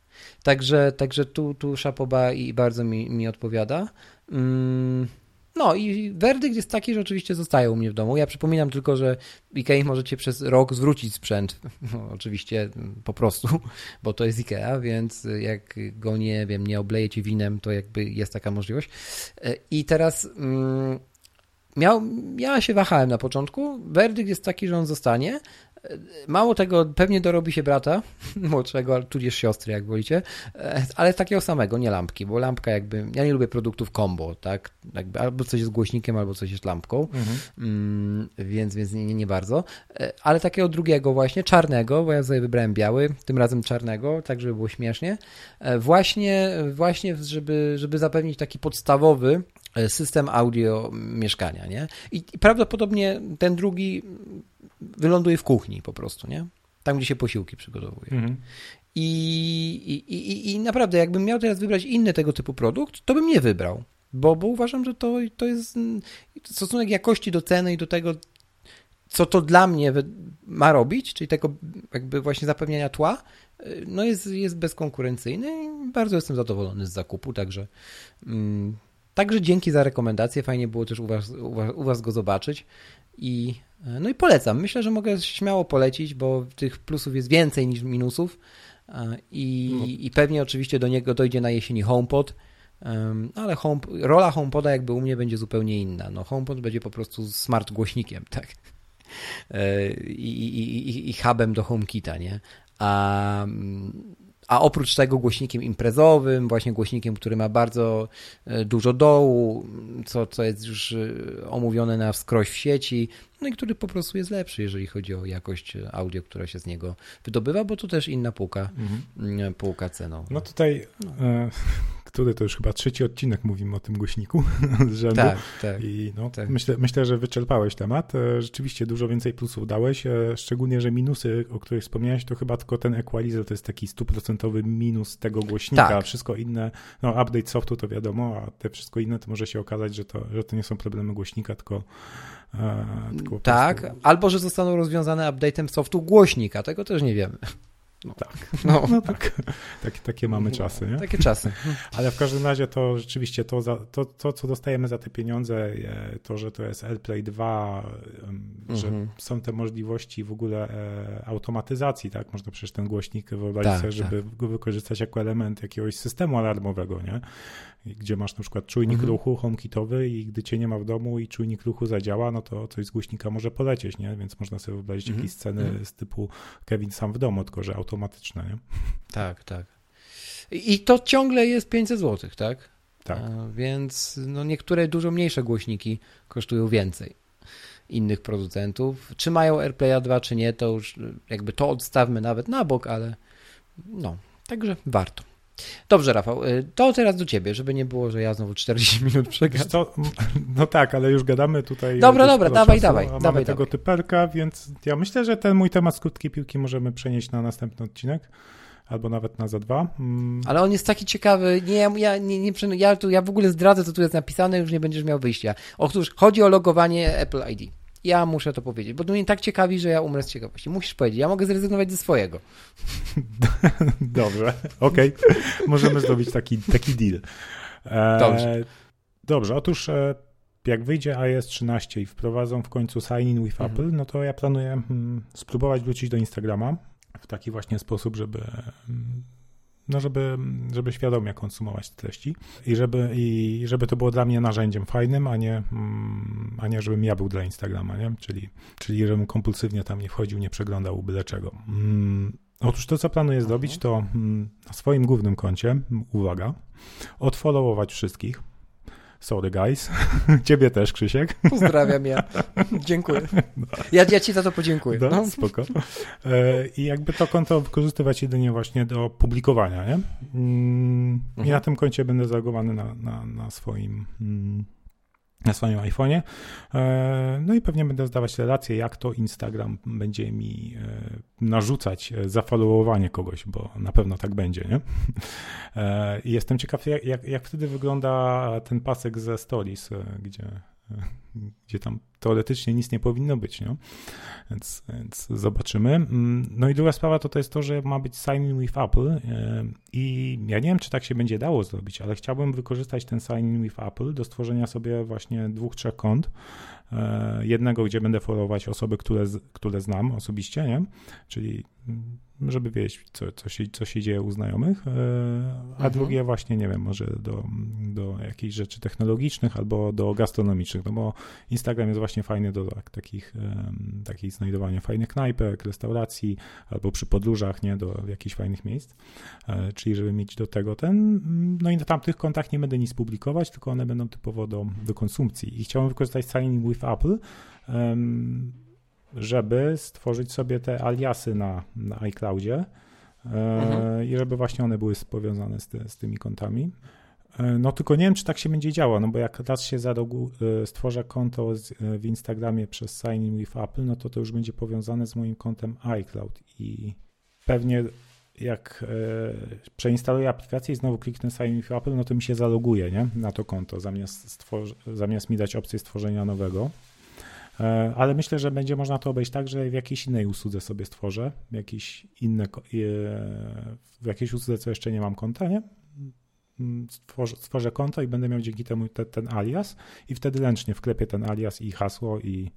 Także, także tu, tu szapoba i bardzo mi, mi odpowiada. No i werdykt jest taki, że oczywiście zostaje u mnie w domu. Ja przypominam tylko, że w Ikei możecie przez rok zwrócić sprzęt. No, oczywiście po prostu, bo to jest Ikea, więc jak go nie wiem, nie oblejecie winem, to jakby jest taka możliwość. I teraz mm, miał, ja się wahałem na początku. Werdykt jest taki, że on zostanie. Mało tego, pewnie dorobi się brata młodszego, tudzież siostry, jak wolicie, ale takiego samego, nie lampki, bo lampka jakby, ja nie lubię produktów combo, tak, jakby albo coś jest głośnikiem, albo coś jest lampką, mhm. mm, więc, więc nie, nie, nie bardzo, ale takiego drugiego właśnie, czarnego, bo ja sobie wybrałem biały, tym razem czarnego, tak żeby było śmiesznie, właśnie, właśnie żeby, żeby zapewnić taki podstawowy system audio mieszkania, nie? I, i prawdopodobnie ten drugi wyląduje w kuchni po prostu, nie? Tam, gdzie się posiłki przygotowuje. Mhm. I, i, i, I naprawdę, jakbym miał teraz wybrać inny tego typu produkt, to bym nie wybrał, bo, bo uważam, że to, to jest stosunek jakości do ceny i do tego, co to dla mnie ma robić, czyli tego jakby właśnie zapewniania tła, no jest, jest bezkonkurencyjny i bardzo jestem zadowolony z zakupu, także mm, także dzięki za rekomendację, fajnie było też u was, u was, u was go zobaczyć i no i polecam. Myślę, że mogę śmiało polecić, bo tych plusów jest więcej niż minusów. I, no. i pewnie oczywiście do niego dojdzie na jesieni HomePod, ale home, rola HomePoda jakby u mnie będzie zupełnie inna. No, HomePod będzie po prostu smart głośnikiem, tak? E, I, i, i, i hubem do HomeKita, nie? A a oprócz tego głośnikiem imprezowym, właśnie głośnikiem, który ma bardzo e, dużo dołu, co, co jest już e, omówione na wskroś w sieci, no i który po prostu jest lepszy, jeżeli chodzi o jakość audio, która się z niego wydobywa, bo to też inna półka, mhm. półka ceną. No tutaj. E, który to już chyba trzeci odcinek mówimy o tym głośniku z rzędu. Tak, tak. I no, tak. Myślę, myślę, że wyczerpałeś temat. E, rzeczywiście dużo więcej plusów dałeś, e, szczególnie, że minusy, o których wspomniałeś, to chyba tylko ten equalizer to jest taki stuprocentowy minus tego głośnika. Tak. Wszystko inne, no update softu to wiadomo, a te wszystko inne to może się okazać, że to, że to nie są problemy głośnika, tylko e, tak, prostu... albo że zostaną rozwiązane update'em softu głośnika, tego też nie wiemy. No, tak. No, no tak. tak. Takie mamy czasy, nie? Takie czasy. Ale w każdym razie to rzeczywiście to, za, to, to, co dostajemy za te pieniądze, to, że to jest AirPlay 2, że mhm. są te możliwości w ogóle e, automatyzacji, tak? Można przecież ten głośnik wyobrazić tak, sobie, żeby tak. go wykorzystać jako element jakiegoś systemu alarmowego, nie? Gdzie masz na przykład czujnik mhm. ruchu HomeKitowy i gdy cię nie ma w domu i czujnik ruchu zadziała, no to coś z głośnika może polecieć, nie? Więc można sobie wyobrazić mhm. jakieś sceny mhm. z typu Kevin sam w domu, tylko że automatyczne, nie? Tak, tak. I to ciągle jest 500 zł, tak? Tak. A więc no niektóre dużo mniejsze głośniki kosztują więcej innych producentów. Czy mają AirPlaya 2, czy nie, to już jakby to odstawmy nawet na bok, ale no, także warto. Dobrze, Rafał, y, to teraz do ciebie, żeby nie było, że ja znowu 40 minut przegadam. No tak, ale już gadamy tutaj. Dobra, dobra, dawaj, czasu, dawaj. Mamy dawaj, tego dawaj. typerka, więc ja myślę, że ten mój temat z krótkiej piłki możemy przenieść na następny odcinek. Albo nawet na za dwa. Mm. Ale on jest taki ciekawy. Nie, ja, nie, nie, ja, tu, ja w ogóle zdradzę, co tu jest napisane, już nie będziesz miał wyjścia. Otóż chodzi o logowanie Apple ID. Ja muszę to powiedzieć, bo to mnie tak ciekawi, że ja umrę z ciekawości. Musisz powiedzieć, ja mogę zrezygnować ze swojego. Dobrze, okej. Okay. Możemy zrobić taki, taki deal. E, dobrze. Dobrze, otóż e, jak wyjdzie iOS 13 i wprowadzą w końcu sign in with mhm. Apple, no to ja planuję hmm, spróbować wrócić do Instagrama w taki właśnie sposób, żeby hmm, no żeby, żeby świadomie konsumować te treści i żeby, i żeby to było dla mnie narzędziem fajnym, a nie, mm, a nie żebym ja był dla Instagrama, nie? Czyli, czyli żebym kompulsywnie tam nie wchodził, nie przeglądał byle czego. Mm, otóż to, co planuję zrobić, to mm, na swoim głównym koncie, uwaga, odfollowować wszystkich, Sorry guys. Ciebie też, Krzysiek. Pozdrawiam ja. Dziękuję. Ja, ja ci za to podziękuję. No, no. Spoko. E, I jakby to konto wykorzystywać jedynie właśnie do publikowania, nie? Mm, I mhm. na tym koncie będę zalogowany na, na, na swoim mm, na swoim iPhone'ie. E, no i pewnie będę zdawać relacje, jak to Instagram będzie mi e, narzucać zafollowowanie kogoś, bo na pewno tak będzie, nie? E, I jestem ciekaw, jak, jak, jak wtedy wygląda ten pasek ze Stories, gdzie gdzie tam teoretycznie nic nie powinno być, nie? Więc, więc zobaczymy. Mm, no i druga sprawa to, to jest to, że ma być sign in with Apple i ja nie wiem, czy tak się będzie dało zrobić, ale chciałbym wykorzystać ten sign in with Apple do stworzenia sobie właśnie dwóch, trzech kont. Jednego, gdzie będę followować osoby, które, które znam osobiście, nie? Czyli mm, żeby wiedzieć, co, co, się, co się dzieje u znajomych, e, a mhm. drugie właśnie, nie wiem, może do, do jakichś rzeczy technologicznych albo do gastronomicznych, no bo Instagram jest właśnie fajny do tak, takich, takich znajdowania fajnych knajpek, restauracji albo przy podróżach, nie, do jakichś fajnych miejsc, e, czyli żeby mieć do tego ten, no i na tamtych kontach nie będę nic publikować, tylko one będą typowo do, do konsumpcji i chciałbym wykorzystać Signing with Apple, żeby stworzyć sobie te aliasy na, na iCloudzie e, mhm. i żeby właśnie one były powiązane z, ty, z tymi kontami. E, no tylko nie wiem, czy tak się będzie działo, no bo jak raz się za rogu e, stworzę konto w Instagramie przez Sign in with Apple, no to to już będzie powiązane z moim kontem iCloud i pewnie jak przeinstaluję aplikację i znowu kliknę Sign in with Apple, no to mi się zaloguje nie? na to konto, zamiast, zamiast mi dać opcję stworzenia nowego. E, ale myślę, że będzie można to obejść tak, że w jakiejś innej usłudze sobie stworzę, jakieś inne, e, w jakiejś usłudze, co jeszcze nie mam konta, nie? Mm, stworzę, stworzę konto i będę miał dzięki temu te, ten alias i wtedy ręcznie wklepię ten alias i hasło i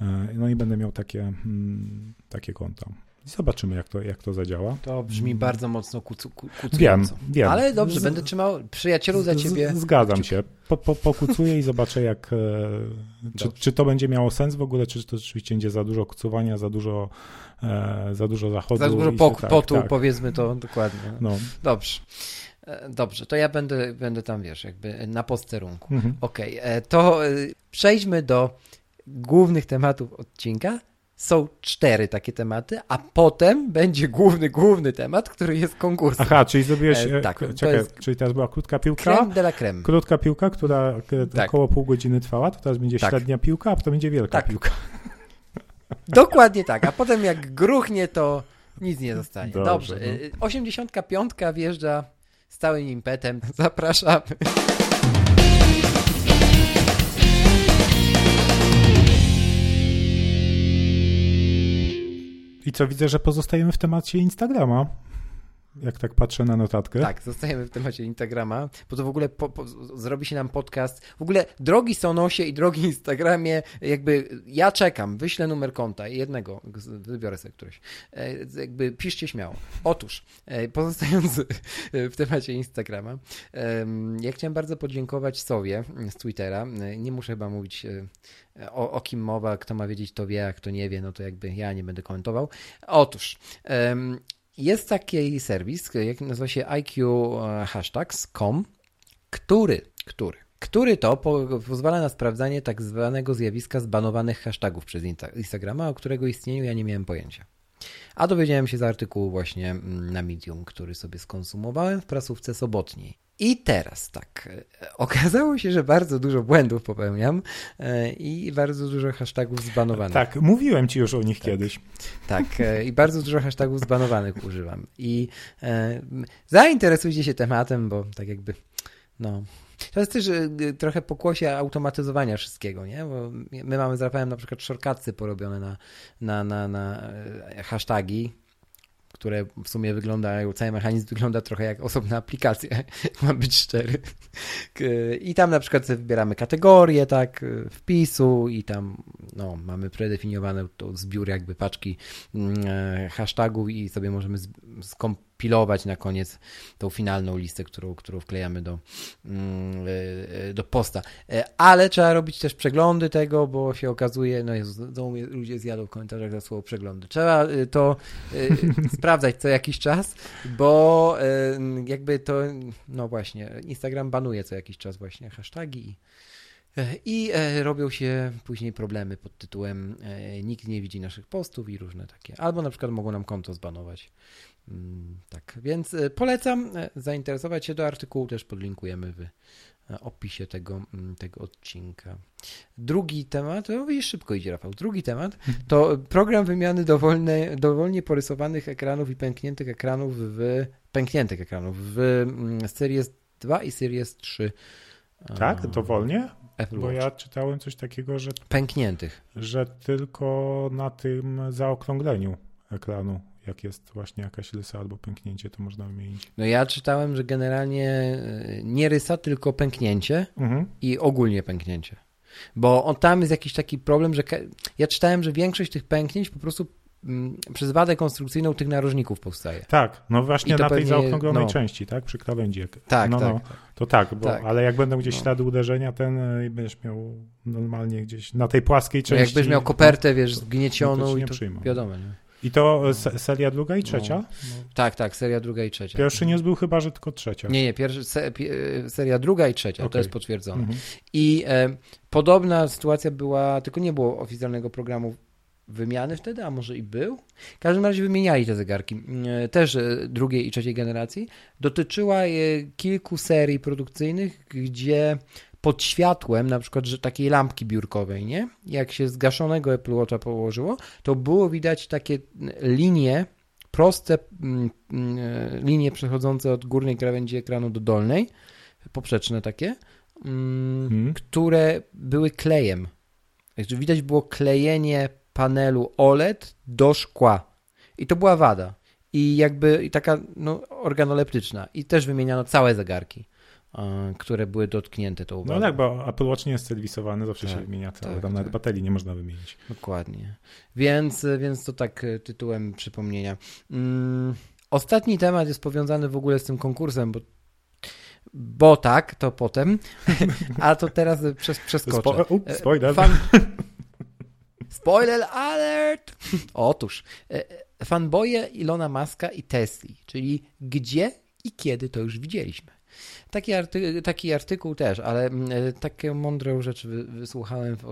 e, no i będę miał takie, mm, takie konto. I zobaczymy, jak to, jak to zadziała. To brzmi mm. bardzo mocno kucu, kucująco. Wiem, wiem. Ale dobrze, z, będę trzymał przyjacielu za ciebie. Z, zgadzam się. Po, po, pokucuję i zobaczę, jak, e, czy, czy, to będzie miało sens w ogóle, czy to rzeczywiście będzie za dużo kucowania, za dużo, e, za dużo zachodu. Za dużo pok, tak, potu, tak. powiedzmy to dokładnie. No. Dobrze. E, dobrze, to ja będę, będę tam, wiesz, jakby na posterunku. Mhm. Okej, okay, to przejdźmy do głównych tematów odcinka są cztery takie tematy, a potem będzie główny, główny temat, który jest konkursem. Aha, czyli zrobiłeś, e, tak, czekaj, jest... czyli teraz była krótka piłka. Creme de la creme. Krótka piłka, która tak. około pół godziny trwała, to teraz będzie tak. średnia piłka, a potem będzie wielka tak. piłka. Dokładnie tak, a potem jak gruchnie, to nic nie zostanie. Dobrze. Dobrze. No. 85 wjeżdża z całym impetem. Zapraszamy. I co widzę, że pozostajemy w temacie Instagrama. Jak tak patrzę na notatkę. Tak, zostajemy w temacie Instagrama, bo to w ogóle po, po, zrobi się nam podcast. W ogóle drogi Sonosie i drogi Instagramie, jakby ja czekam, wyślę numer konta jednego, wybiorę sobie któreś. E, jakby piszcie śmiało. Otóż, e, pozostając w temacie Instagrama, ja chciałem bardzo podziękować Sowie z Twittera. E, nie muszę chyba mówić o, o, kim mowa, kto ma wiedzieć, to wie, a kto nie wie, no to jakby ja nie będę komentował. Otóż jest taki serwis, jak nazywa się iqhashtags.com, który, który, który to po, pozwala na sprawdzanie tak zwanego zjawiska zbanowanych hashtagów przez Instagrama, o którego istnieniu ja nie miałem pojęcia. A dowiedziałem się z artykułu właśnie mm, na Medium, który sobie skonsumowałem w prasówce sobotniej. I teraz tak, e, okazało się, że bardzo dużo błędów popełniam e, i bardzo dużo hashtagów zbanowanych. Tak, mówiłem ci już o nich tak, kiedyś. Tak, e, i bardzo dużo hashtagów zbanowanych używam. I zainteresujcie się tematem, bo tak jakby, no, to jest też trochę pokłosie automatyzowania wszystkiego, nie? Bo my mamy z Rafałem na przykład shortcutsy porobione na, na, na, na hasztagi, które w sumie wyglądają, cały mechanizm wygląda trochę jak osobna aplikacja, mam być szczery. I tam na przykład wybieramy kategorię, tak, wpisu i tam no, mamy predefiniowane to zbiór jakby paczki mm, e, hashtagów i sobie możemy skompilować pilować na koniec tą finalną listę, którą, którą wklejamy do, mm, e, do posta. E, ale trzeba robić też przeglądy tego, bo się okazuje, no Jezu, ludzie zjadą w komentarzach za słowo przeglądy. Trzeba e, to sprawdzać co jakiś czas, bo jakby to, no właśnie, Instagram banuje co jakiś czas właśnie hashtagi i robią się później problemy pod tytułem nikt nie widzi naszych postów i różne takie. Albo na przykład mogą nam konto zbanować. Mm, tak, więc e, polecam e, zainteresować się do artykułu, też podlinkujemy w e, opisie tego, mm, tego odcinka. Drugi temat, no widzisz, szybko idzie Rafał, drugi temat to program wymiany dowolne, dowolnie porysowanych ekranów i pękniętych ekranów w pękniętych ekranów w mm, Series 2 i Series 3. Tak, dowolnie? Apple Bo Watch. ja czytałem coś takiego, że, Pękniętych. że tylko na tym zaokrągleniu ekranu, jak jest właśnie jakaś rysa albo pęknięcie, to można wymienić. No ja czytałem, że generalnie e, nie rysa, tylko pęknięcie Mhm. i ogólnie pęknięcie. Bo on tam jest jakiś taki problem, że ja czytałem, że większość tych pęknięć po prostu przez wadę konstrukcyjną tych narożników powstaje. Tak, no właśnie to na tej pewnie, zaokrąglonej no. części, tak? Przy krawędzi. jak- Tak, no, tak. No, to tak, bo, Tak. ale jak będą gdzieś No. ślady uderzenia, ten y, będziesz miał normalnie gdzieś na tej płaskiej No części. jakbyś miał kopertę, wiesz, no zgniecioną to nie i to przyjmą. wiadomo, nie? I to se, seria druga i trzecia? No. Tak, tak, seria druga i trzecia. Pierwszy news był chyba, że tylko trzecia. Nie, nie, pierwszy, se, e, seria druga i trzecia, to Okej. jest potwierdzone. Mhm. I e, podobna sytuacja była, tylko nie było oficjalnego programu wymiany wtedy, a może i był. W każdym razie wymieniali te zegarki, e, też e, drugiej i trzeciej generacji. Dotyczyła je kilku serii produkcyjnych, gdzie pod światłem, na przykład, że takiej lampki biurkowej, nie? Jak się zgaszonego Apple Watcha położyło, to było widać takie linie, proste e, linie przechodzące od górnej krawędzi ekranu do dolnej, poprzeczne takie, mm, Mhm. które były klejem. Także widać było klejenie panelu OLED do szkła. I to była wada. I jakby i taka no, organoleptyczna. I też wymieniano całe zegarki, e, które były dotknięte tą wadą. No tak, bo Apple Watch nie jest serwisowany, zawsze Tak, się wymienia, ale tak, tam nawet tak. baterii nie można wymienić. Dokładnie. Więc, więc to tak e, tytułem przypomnienia. Mm, ostatni temat jest powiązany w ogóle z tym konkursem, bo, bo tak, to potem, a to teraz przez, przeskoczę. Spo, up, E, spoiler. Fan... Spoiler alert! Otóż, e, fanboje Ilona Maska i Tesli, czyli gdzie i kiedy to już widzieliśmy. Taki, arty, taki artykuł też, ale mm, e, takie mądrą rzecz wy, wysłuchałem w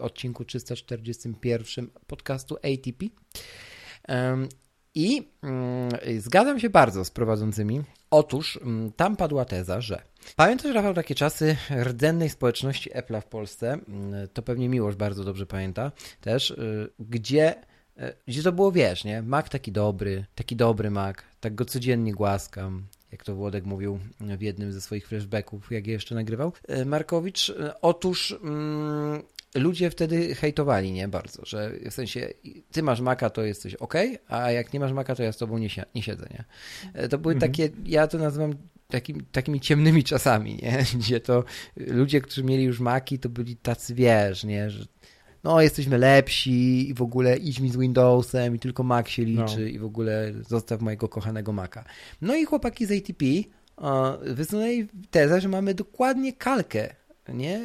odcinku 341 podcastu ATP. I mm, zgadzam się bardzo z prowadzącymi. Otóż mm, tam padła teza, że pamiętasz, Rafał, takie czasy rdzennej społeczności Apple'a w Polsce, mm, to pewnie Miłosz bardzo dobrze pamięta też, y, gdzie, y, gdzie to było, wiesz, nie? Mac taki dobry, taki dobry Mac, tak go codziennie głaskam, jak to Włodek mówił w jednym ze swoich flashbacków, jak je jeszcze nagrywał. Y, Markowicz, y, otóż ludzie wtedy hejtowali, nie? Bardzo, że w sensie ty masz Maca, to jesteś ok, a jak nie masz Maca, to ja z tobą nie, si- nie siedzę, nie? E, To były Mhm. takie, ja to nazywam takim, takimi ciemnymi czasami, nie? Gdzie to ludzie, którzy mieli już Maki, to byli tacy, wiesz, nie? Że no, jesteśmy lepsi i w ogóle idź mi z Windowsem i tylko Mac się liczy No. i w ogóle zostaw mojego kochanego Maca. No i chłopaki z ATP e, wysunęli tezę, że mamy dokładnie kalkę nie?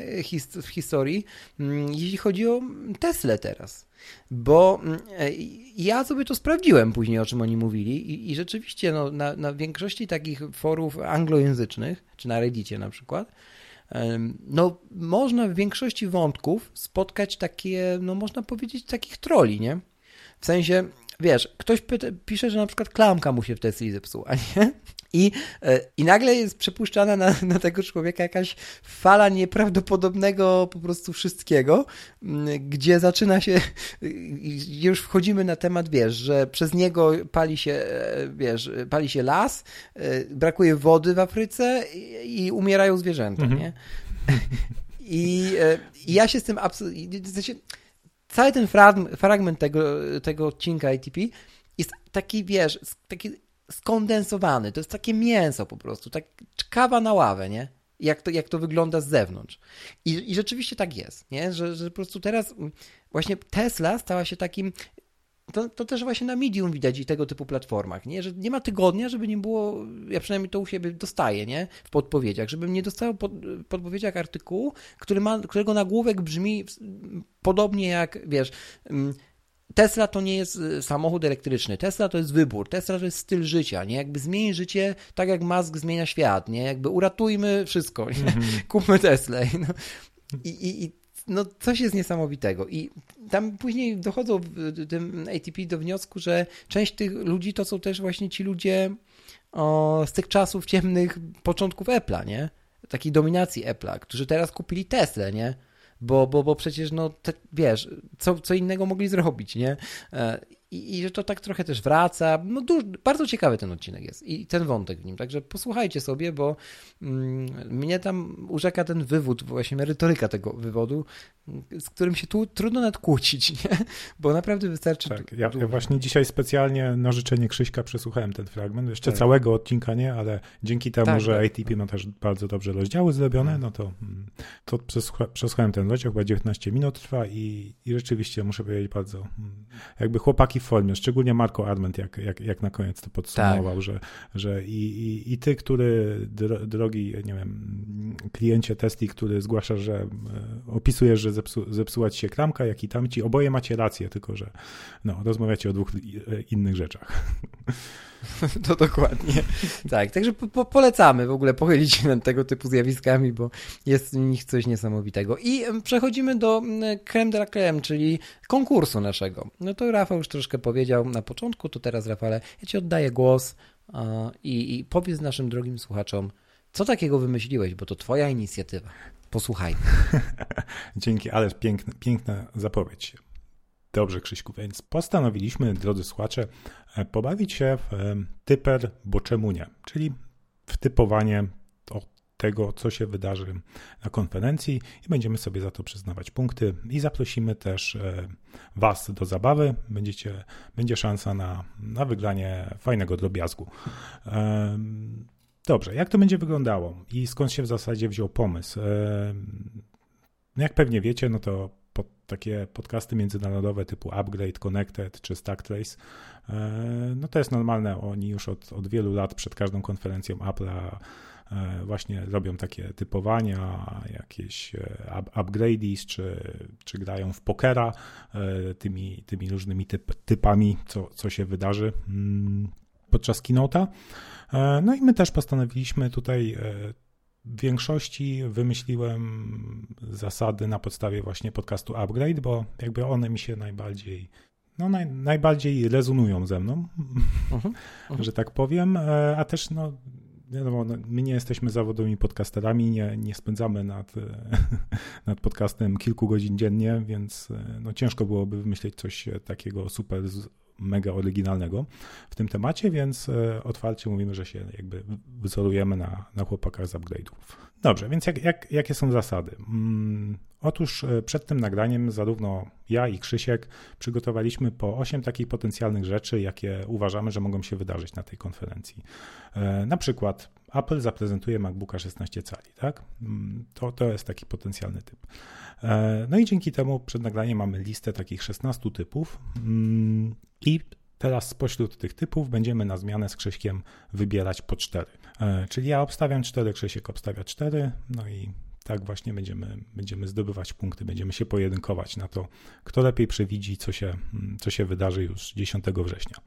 W historii, mm, jeśli chodzi o Teslę teraz. Bo mm, e, ja sobie to sprawdziłem później, o czym oni mówili i, i rzeczywiście no, na, na większości takich forów anglojęzycznych, czy na Reddicie na przykład, no można w większości wątków spotkać takie, no można powiedzieć, takich troli, nie? W sensie, wiesz, ktoś pyta, pisze, że na przykład klamka mu się w Tesli zepsuła, nie? I, e, I nagle jest przepuszczana na, na tego człowieka jakaś fala nieprawdopodobnego po prostu wszystkiego, gdzie zaczyna się, już wchodzimy na temat, wiesz, że przez niego pali się, e, wiesz, pali się las, e, brakuje wody w Afryce i, i umierają zwierzęta, Mhm. nie? I, I ja się z tym absolutnie, cały ten fragment, tego, tego odcinka ATP jest taki, wiesz, taki skondensowany. To jest takie mięso po prostu, tak kawa na ławę, nie? Jak to, jak to wygląda z zewnątrz. I, I rzeczywiście tak jest, nie? Że, że po prostu teraz właśnie Tesla stała się takim. To, to też właśnie na Medium widać i tego typu platformach, nie? Że nie ma tygodnia, żeby nie było, ja przynajmniej to u siebie dostaję, nie? W podpowiedziach, żebym nie dostał pod, podpowiedziach artykułu, który ma, którego nagłówek brzmi podobnie jak, wiesz, mm, Tesla to nie jest y, samochód elektryczny, Tesla to jest wybór, Tesla to jest styl życia, nie? Jakby zmieni życie tak jak Musk zmienia świat, nie? Jakby uratujmy wszystko, nie? kupmy Teslę. No. I, i, I no coś jest niesamowitego. I tam później dochodzą w tym ATP do wniosku, że część tych ludzi to są też właśnie ci ludzie o, z tych czasów ciemnych początków Apple'a, nie? Takiej dominacji Apple'a, którzy teraz kupili Teslę, nie? Bo, bo, bo przecież, no, te, wiesz, co, co innego mogli zrobić, nie? I, i że to tak trochę też wraca. No duż, bardzo ciekawy ten odcinek jest i ten wątek w nim, także posłuchajcie sobie, bo mm, mnie tam urzeka ten wywód, właśnie merytoryka tego wywodu, z którym się tu trudno nawet kłócić, nie? bo naprawdę wystarczy... Tak, ja, ja, właśnie dzisiaj specjalnie na życzenie Krzyśka przesłuchałem ten fragment, jeszcze tak. całego odcinka nie, ale dzięki temu, tak, że tak. ATP ma też bardzo dobrze rozdziały zrobione, mm. no to, mm, to przesłuchałem ten rozdział, chyba 19 minut trwa i, i rzeczywiście muszę powiedzieć bardzo, mm, jakby chłopaki formie, szczególnie Marco Arment, jak, jak, jak na koniec to podsumował, tak. że, że i, i, i ty, który, drogi, nie wiem, kliencie Tesli, który zgłasza, że e, opisujesz, że zepsu, zepsuła ci się klamka, jak i tamci, oboje macie rację, tylko że no, rozmawiacie o dwóch innych rzeczach. To dokładnie. Tak, także po, po, polecamy w ogóle pochylić się nad tego typu zjawiskami, bo jest w nich coś niesamowitego. I przechodzimy do creme de la creme, czyli konkursu naszego. No to Rafał już troszkę powiedział na początku, to teraz Rafale, ja ci oddaję głos i, i powiedz naszym drogim słuchaczom, co takiego wymyśliłeś, bo to twoja inicjatywa. Posłuchaj. Dzięki, ale piękna, piękna zapowiedź. Dobrze, Krzyśku, więc postanowiliśmy, drodzy słuchacze, e, pobawić się w e, typer, bo czemu nie, czyli w typowanie tego, co się wydarzy na konferencji i będziemy sobie za to przyznawać punkty i zaprosimy też e, Was do zabawy. Będziecie, będzie szansa na, na wygranie fajnego drobiazgu. Dobrze, jak to będzie wyglądało i skąd się w zasadzie wziął pomysł? Jak pewnie wiecie, no to pod takie podcasty międzynarodowe typu Upgrade, Connected czy Stacktrace, e, no to jest normalne. Oni już od, od wielu lat przed każdą konferencją Apple'a e, właśnie robią takie typowania, jakieś e, upgrades, czy, czy grają w pokera tymi, tymi różnymi typ, typami, co, co się wydarzy mm, podczas keynote'a. No i my też postanowiliśmy tutaj w większości wymyśliłem zasady na podstawie właśnie podcastu Upgrade, bo jakby one mi się najbardziej, no naj, najbardziej rezonują ze mną, uh -huh, uh -huh. że tak powiem, e, a też no wiadomo, no, my nie jesteśmy zawodowymi podcasterami, nie, nie spędzamy nad, nad podcastem kilku godzin dziennie, więc e, no, ciężko byłoby wymyślić coś takiego super mega oryginalnego w tym temacie, więc e, otwarcie mówimy, że się jakby wzorujemy na, na chłopakach z upgrade'ów. Dobrze, więc jak, jak, jakie są zasady? Mm, otóż e, przed tym nagraniem zarówno ja i Krzysiek przygotowaliśmy po 8 takich potencjalnych rzeczy, jakie uważamy, że mogą się wydarzyć na tej konferencji. E, na przykład Apple zaprezentuje MacBooka 16 cali, tak? Mm, to, to jest taki potencjalny typ. E, no i dzięki temu przed nagraniem mamy listę takich 16 typów mm, i teraz spośród tych typów będziemy na zmianę z Krzyśkiem wybierać po 4. E, czyli ja obstawiam 4, Krzysiek obstawia 4, no i tak właśnie będziemy, będziemy zdobywać punkty, będziemy się pojedynkować na to, kto lepiej przewidzi, co się, co się wydarzy już 10 września.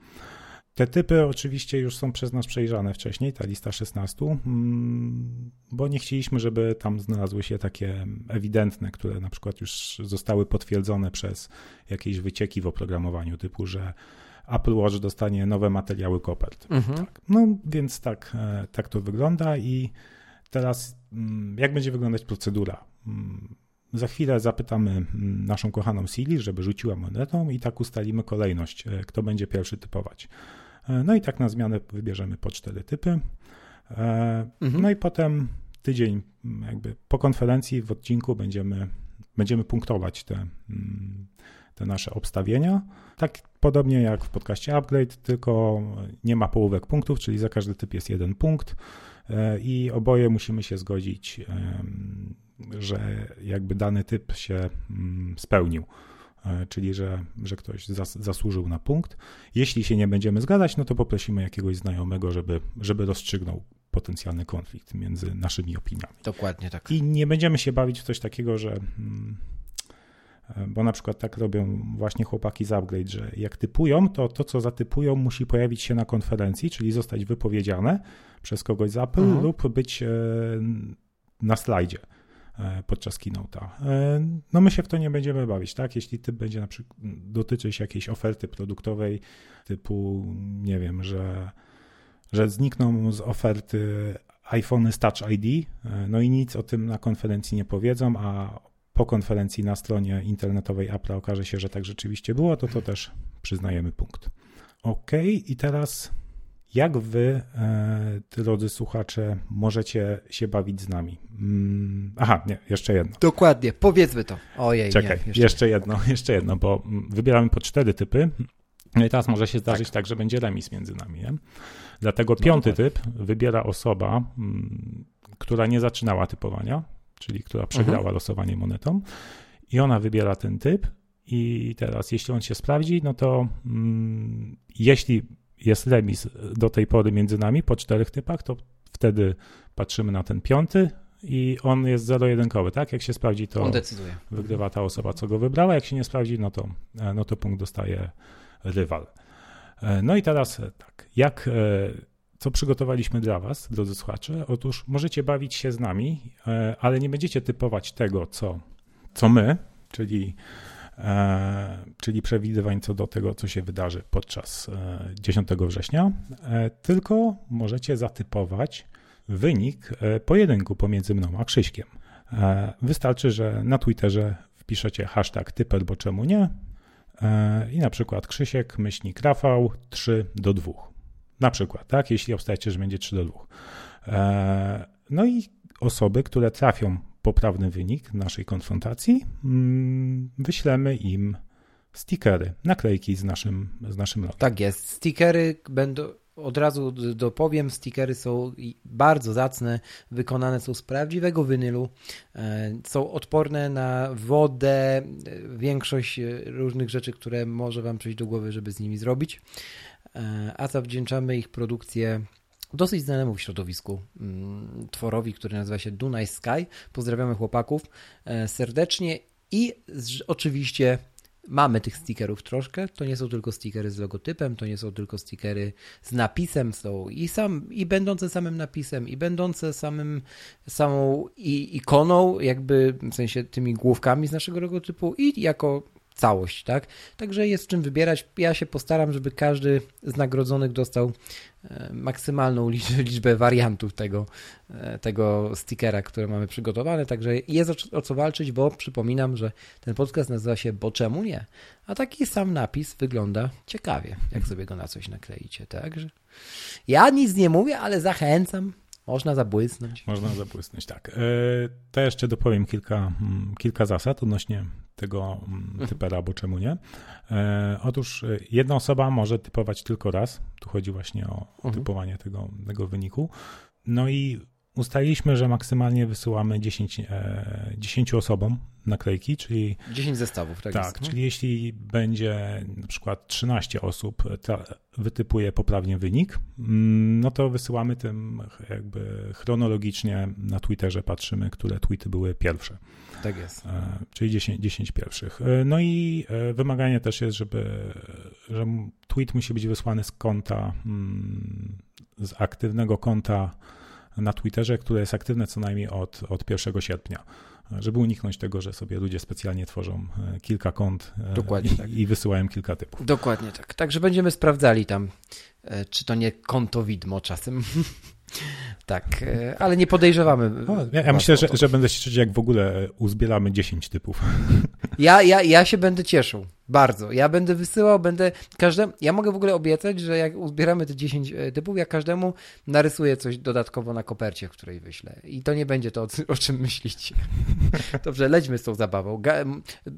Te typy oczywiście już są przez nas przejrzane wcześniej, ta lista 16, mm, bo nie chcieliśmy, żeby tam znalazły się takie ewidentne, które na przykład już zostały potwierdzone przez jakieś wycieki w oprogramowaniu, typu, że Apple Watch dostanie nowe materiały kopert. Mhm. Tak. No więc tak, e, tak to wygląda i teraz mm, jak będzie wyglądać procedura? Mm, za chwilę zapytamy naszą kochaną Siri, żeby rzuciła monetą i tak ustalimy kolejność, e, kto będzie pierwszy typować. E, no i tak na zmianę wybierzemy po cztery typy. E, mhm. No i potem tydzień jakby po konferencji w odcinku będziemy, będziemy punktować te, mm, te nasze obstawienia. Tak podobnie jak w podcaście Upgrade, tylko nie ma połówek punktów, czyli za każdy typ jest jeden punkt e, i oboje musimy się zgodzić, że jakby dany typ się mm, spełnił. E, czyli że, że ktoś zas, zasłużył na punkt. Jeśli się nie będziemy zgadzać, no to poprosimy jakiegoś znajomego, żeby, żeby rozstrzygnął potencjalny konflikt między naszymi opiniami. Dokładnie tak. I nie będziemy się bawić w coś takiego, że. Mm, e, bo na przykład tak robią właśnie chłopaki z Upgrade, że jak typują, to to, co zatypują, musi pojawić się na konferencji, czyli zostać wypowiedziane przez kogoś z Apple mhm. lub być e, na slajdzie. E, podczas keynote'a. E, no my się w to nie będziemy bawić, tak? Jeśli typ będzie na przykład dotyczyć jakiejś oferty produktowej typu, nie wiem, że, że znikną z oferty iPhony z Touch ID, e, no i nic o tym na konferencji nie powiedzą, a po konferencji na stronie internetowej Apple okaże się, że tak rzeczywiście było, to to też przyznajemy punkt. Ok, i teraz jak wy, e, drodzy słuchacze, możecie się bawić z nami? Mm, aha, nie, jeszcze jedno. Dokładnie, powiedzmy to. Ojej, Czekaj, nie, jeszcze. jeszcze. jedno, jeszcze jedno, bo wybieramy po cztery typy. No i teraz może się zdarzyć tak, tak że będzie remis między nami. Nie? Dlatego no piąty tak. typ wybiera osoba, mm, która nie zaczynała typowania, czyli która przegrała mhm. losowanie monetą i ona wybiera ten typ i teraz jeśli on się sprawdzi, no to mm, jeśli jest remis do tej pory między nami po czterech typach, to wtedy patrzymy na ten piąty i on jest zero-jedynkowy, tak? Jak się sprawdzi, to wygrywa ta osoba, co go wybrała. Jak się nie sprawdzi, no to, e, no to punkt dostaje rywal. E, no i teraz e, tak, jak, co przygotowaliśmy dla Was, drodzy słuchacze? Otóż możecie bawić się z nami, ale nie będziecie typować tego, co, co my, czyli czyli przewidywań co do tego, co się wydarzy podczas 10 e, września, e, tylko możecie zatypować wynik pojedynku pomiędzy mną a Krzyśkiem. Wystarczy, że na Twitterze wpiszecie hashtag typer, bo czemu nie i na przykład Krzysiek, myślnik Rafał 3 do 2. Na przykład, tak, jeśli obstajecie, że będzie 3 do 2. No i osoby, które trafią poprawny wynik naszej konfrontacji, mm, wyślemy im stickery, naklejki z naszym, z naszym logiem. Tak jest. Stickery będą, od razu dopowiem, stickery są bardzo zacne, wykonane są z prawdziwego winylu, e, są odporne na wodę, e, większość e, różnych rzeczy, które może Wam przyjść do głowy, żeby z nimi zrobić, a zawdzięczamy ich produkcję dosyć znanemu w środowisku mm, tworowi, który nazywa się Dunaj Sky. Pozdrawiamy chłopaków e, serdecznie i oczywiście mamy tych stickerów troszkę. To nie są tylko stickery z logotypem, to nie są tylko stickery z napisem, są i sam, i będące samym napisem, i będące samym, samą i ikoną, jakby w sensie tymi główkami z naszego logotypu, i jako całość, tak? Także jest czym wybierać. Ja się postaram, żeby każdy z nagrodzonych dostał e, maksymalną liczbę wariantów tego, e, tego stickera, które mamy przygotowane. Także jest o, co walczyć, bo przypominam, że ten podcast nazywa się Bo czemu nie? A taki sam napis wygląda ciekawie, jak sobie go na coś nakleicie. Także ja nic nie mówię, ale zachęcam. Można zabłysnąć. Można zabłysnąć, tak. E, to jeszcze dopowiem kilka, mm, kilka zasad odnośnie tego mm, mhm. typera, bo czemu nie. E, otóż e, jedna osoba może typować tylko raz. Tu chodzi właśnie o, mhm. typowanie tego, tego wyniku. No i ustaliliśmy, że maksymalnie wysyłamy 10, 10 osobom naklejki, czyli... 10 zestawów, tak Tak, jest. czyli jeśli będzie na przykład 13 osób wytypuje poprawnie wynik, mm, no to wysyłamy tym jakby chronologicznie na Twitterze patrzymy, które tweety były pierwsze. Tak jest. E, czyli 10, 10 pierwszych. E, no i e, wymaganie też jest, żeby że tweet musi być wysłany z konta, mm, z aktywnego konta na Twitterze, które jest aktywne co najmniej od, od 1 sierpnia żeby uniknąć tego, że sobie ludzie specjalnie tworzą e, kilka kont e, i, tak. i wysyłają kilka typów. Dokładnie tak. Także będziemy sprawdzali tam, e, czy to nie konto widmo czasem. Tak, ale nie podejrzewamy. ja, ja myślę, że, że będę się cieszyć, jak w ogóle uzbieramy 10 typów. Ja, ja, ja się będę cieszył. Bardzo. Ja będę wysyłał, będę każdemu. Ja mogę w ogóle obiecać, że jak uzbieramy te 10 e, typów, ja każdemu narysuję coś dodatkowo na kopercie, w której wyślę. I to nie będzie to, o czym myślicie. Dobrze, lećmy z tą zabawą.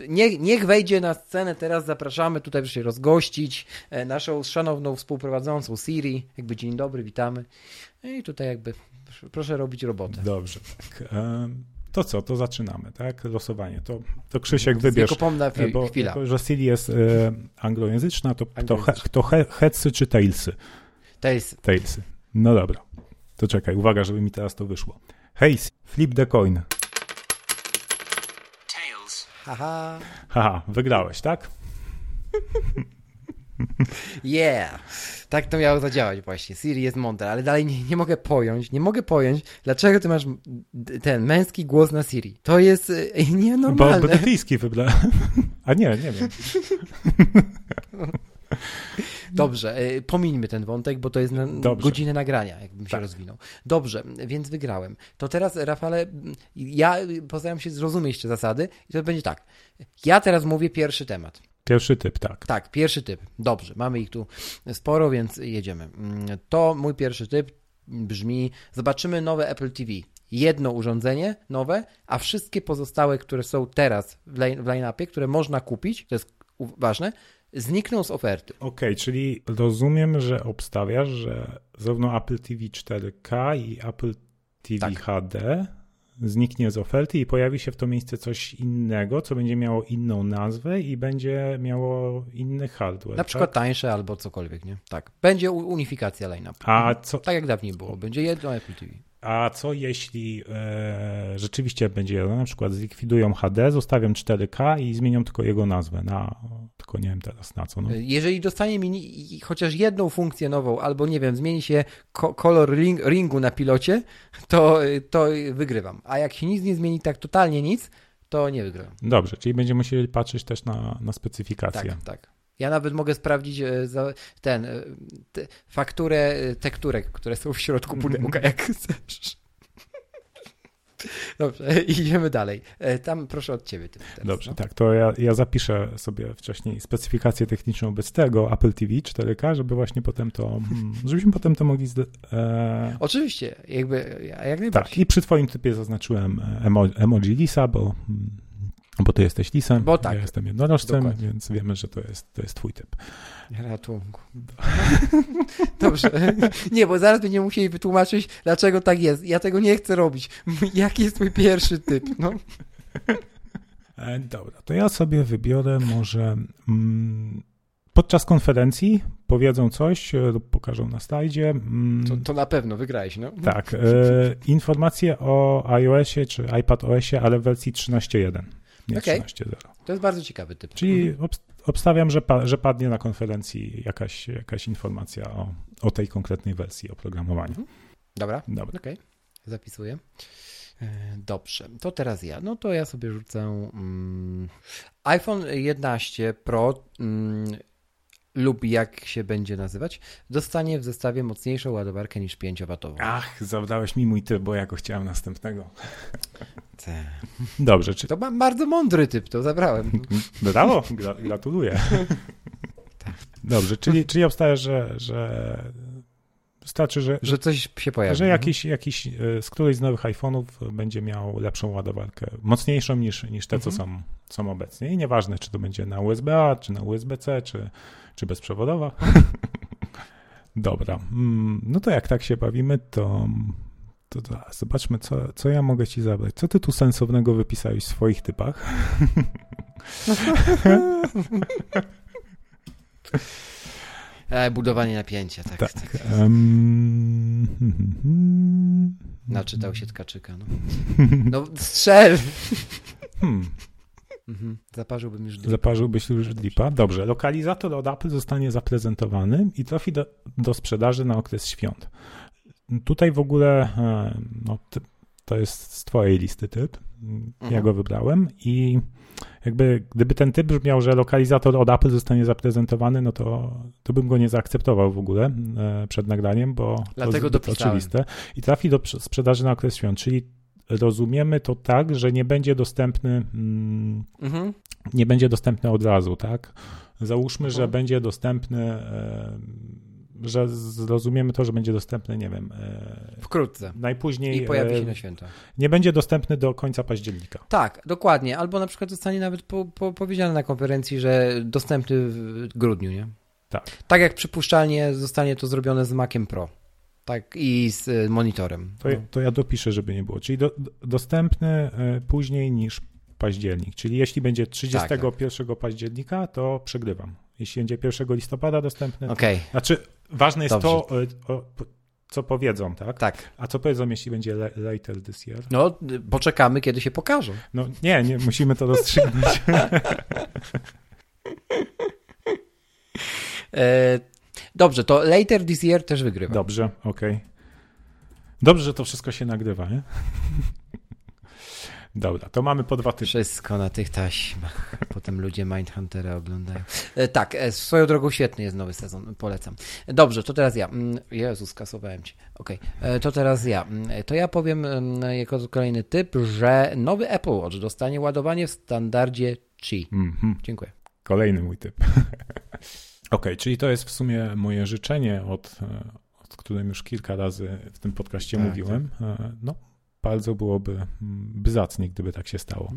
Niech, niech wejdzie na scenę, teraz zapraszamy tutaj, żeby się rozgościć e, naszą szanowną współprowadzącą Siri. Jakby dzień dobry, witamy. I tutaj jakby proszę robić robotę. Dobrze, tak. To co, to zaczynamy, tak? Losowanie. To, to Krzysiek wybierz. Wiekopomna bo, chwila. Jako, że Siri jest e, anglojęzyczna, to, anglojęzyczna. to, to he, czy tailsy? Tailsy. Tailsy. No dobra. To czekaj, uwaga, żeby mi teraz to wyszło. Hej, flip the coin. Tails. Haha. Haha, wygrałeś, tak? Yeah! Tak to miało zadziałać właśnie. Siri jest mądra, ale dalej nie, nie mogę pojąć, nie mogę pojąć, dlaczego ty masz ten męski głos na Siri. To jest e, nienormalne. Bo brytyjski wybrałem. A nie, nie wiem. Dobrze, e, pomińmy ten wątek, bo to jest na godzinę nagrania, jakbym się tak. rozwinął. Dobrze, więc wygrałem. To teraz, Rafale, ja postaram się zrozumieć te zasady i to będzie tak. Ja teraz mówię pierwszy temat. Pierwszy typ, tak. Tak, pierwszy typ. Dobrze, mamy ich tu sporo, więc jedziemy. Mm, To mój pierwszy typ brzmi: zobaczymy nowe Apple TV. Jedno urządzenie nowe, a wszystkie pozostałe, które są teraz w line- w line-upie, które można kupić, to jest ważne, znikną z oferty. Okej, czyli rozumiem, że obstawiasz, że zarówno Apple TV 4K i Apple TV Tak. HD zniknie z oferty i pojawi się w to miejsce coś innego, co będzie miało inną nazwę i będzie miało inny hardware. Na przykład tak? tańsze albo cokolwiek, nie? Tak. Będzie unifikacja line-upu. A co, Tak jak dawniej było. Będzie jedno Apple TV. a co jeśli e, rzeczywiście będzie jedno, na przykład zlikwidują HD, zostawią 4K i zmienią tylko jego nazwę na, tylko nie wiem teraz na co. No. Jeżeli dostanie mi chociaż jedną funkcję nową, albo nie wiem, zmieni się ko- kolor ring, ringu na pilocie, to, to wygrywam. A jak się nic nie zmieni, tak totalnie nic, to nie wygrywam. Dobrze, czyli będziemy musieli patrzeć też na, na specyfikację. Tak, tak. Ja nawet mogę sprawdzić e, ten, e, te, fakturę e, tekturek, które są w środku pudełka, jak chcesz. Dobrze, idziemy dalej. E, Tam proszę od ciebie. Teraz, Dobrze, no. tak, to ja, ja zapiszę sobie wcześniej specyfikację techniczną bez tego Apple TV 4K, żeby właśnie potem to, mm, żebyśmy potem to mogli zde, e, Oczywiście, jakby, ja- jak tak, najbardziej. i przy twoim typie zaznaczyłem emo, emoji lisa, bo, mm, bo ty jesteś lisem, Bo tak. ja jestem jednorożcem, Dokładnie. więc wiemy, że to jest, to jest twój typ. Ratunku. Dobrze. Nie, bo zaraz będziemy musieli wytłumaczyć, dlaczego tak jest. Ja tego nie chcę robić. Jaki jest mój pierwszy typ? No. E, dobra, to ja sobie wybiorę może mm, podczas konferencji powiedzą coś e, lub pokażą na slajdzie. mm, To, to na pewno wygrałeś, no. Tak, e, informacje o iOSie czy iPadOSie, ale w wersji 13.1, nie. 13.0. To jest bardzo ciekawy typ. Czyli Mhm. obst- obstawiam, że, pa- że padnie na konferencji jakaś, jakaś informacja o, o tej konkretnej wersji oprogramowania. Dobra, Dobra. okej. Zapisuję. E, Dobrze, to teraz ja. No to ja sobie rzucę mm, iPhone 11 Pro mm, lub jak się będzie nazywać, dostanie w zestawie mocniejszą ładowarkę niż 5W. Ach, zawdałeś mi mój typ, bo ja go chciałem następnego. Te. Dobrze, czy... To ma bardzo mądry typ, to zabrałem. Brawo, gra, gratuluję. Dobrze, czyli, czyli obstawiasz, że, że wystarczy, że, Że coś się pojawi. że jakiś, jakiś e, z którejś z nowych iPhone'ów będzie miał lepszą ładowarkę, mocniejszą niż, niż te, co Mhm. są, są obecnie. I nieważne, czy to będzie na USB-A, czy na USB-C, czy, czy bezprzewodowa. Dobra, mm, no to jak tak się bawimy, to, to, to zobaczmy, co, co ja mogę ci zabrać. Co ty tu sensownego wypisałeś w swoich typach? E, budowanie napięcia, tak. tak. Tak. hmm, Naczytał się Tkaczyka. No, no strzel! hmm. Mhm. Zaparzyłbym już dym. Zaparzyłbyś już lipa. Dobrze, lokalizator od Apple zostanie zaprezentowany i trafi do, do sprzedaży na okres świąt. Tutaj w ogóle e, no, to jest z twojej listy typ. Ja Mhm. go wybrałem i jakby gdyby ten typ brzmiał, że lokalizator od Apple zostanie zaprezentowany, no to, to bym go nie zaakceptował w ogóle e, przed nagraniem, bo Dlatego to dopisałem. oczywiste. I trafi do prze- sprzedaży na okres świąt, czyli rozumiemy to tak, że nie będzie dostępny mm, Mhm. nie będzie dostępny od razu, tak? Załóżmy, że Mhm. będzie dostępny, e, że zrozumiemy to, że będzie dostępny, nie wiem, e, Wkrótce. najpóźniej I pojawi się e, na święta. nie będzie dostępny do końca października. Tak, dokładnie. Albo na przykład zostanie nawet po, po, powiedziane na konferencji, że dostępny w grudniu, nie? Tak. Tak jak przypuszczalnie zostanie to zrobione z Maciem Pro. Tak, i z e, monitorem. To, ja- to ja dopiszę, żeby nie było. Czyli do, do, dostępny później niż październik. Czyli jeśli będzie 31 października, to przegrywam. Jeśli będzie 1 listopada dostępny, to... Okej, znaczy ważne jest Dobrze. to, e, o, co powiedzą, tak? tak. A co powiedzą, jeśli będzie later this year? No, poczekamy, kiedy się pokażą. No nie, nie, musimy to rozstrzygnąć. E, dobrze, to later this year też wygrywa. Dobrze, okej. Dobrze, że to wszystko się nagrywa, nie? Dobra, to mamy po dwa typy. Wszystko na tych taśmach. Potem ludzie Mindhuntera oglądają. E, tak, e, swoją drogą świetny jest nowy sezon, polecam. Dobrze, to teraz ja. Mm, Jezu, skasowałem cię. Okej, e, to teraz ja. Mm, To ja powiem mm, jako kolejny typ, że nowy Apple Watch dostanie ładowanie w standardzie Qi. Mhm. Dziękuję. Kolejny mój typ. ok, czyli to jest w sumie moje życzenie, od, od którym już kilka razy w tym podcaście tak, mówiłem. Tak. No, bardzo byłoby mm, by zacnie, gdyby tak się stało.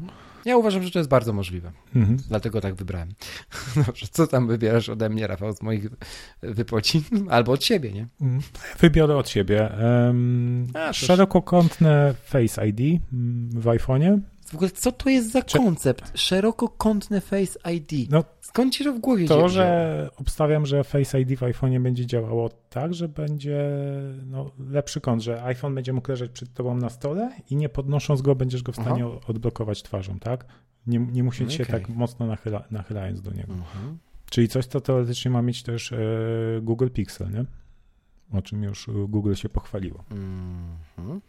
Ja uważam, że to jest bardzo możliwe. Mhm. Dlatego tak wybrałem. Dobrze, co tam wybierasz ode mnie, Rafał, z moich wypocin? Albo od siebie, nie? Mhm. Wybiorę od siebie. Um, A, szerokokątne Face ID mm, w iPhone'ie w ogóle co to jest za koncept? Szerokokątne Face ID. No, Skąd ci to w głowie To, że obstawiam, że Face ID w iPhone'ie będzie działało tak, że będzie no, lepszy kąt, że iPhone będzie mógł leżeć przed tobą na stole i nie podnosząc go, będziesz go w stanie Aha. odblokować twarzą, tak? Nie, nie musieć okay. się tak mocno nachyla, nachylając do niego. Mhm. Czyli coś, co teoretycznie ma mieć też e, Google Pixel, nie? O czym już Google się pochwaliło. Mm -hmm.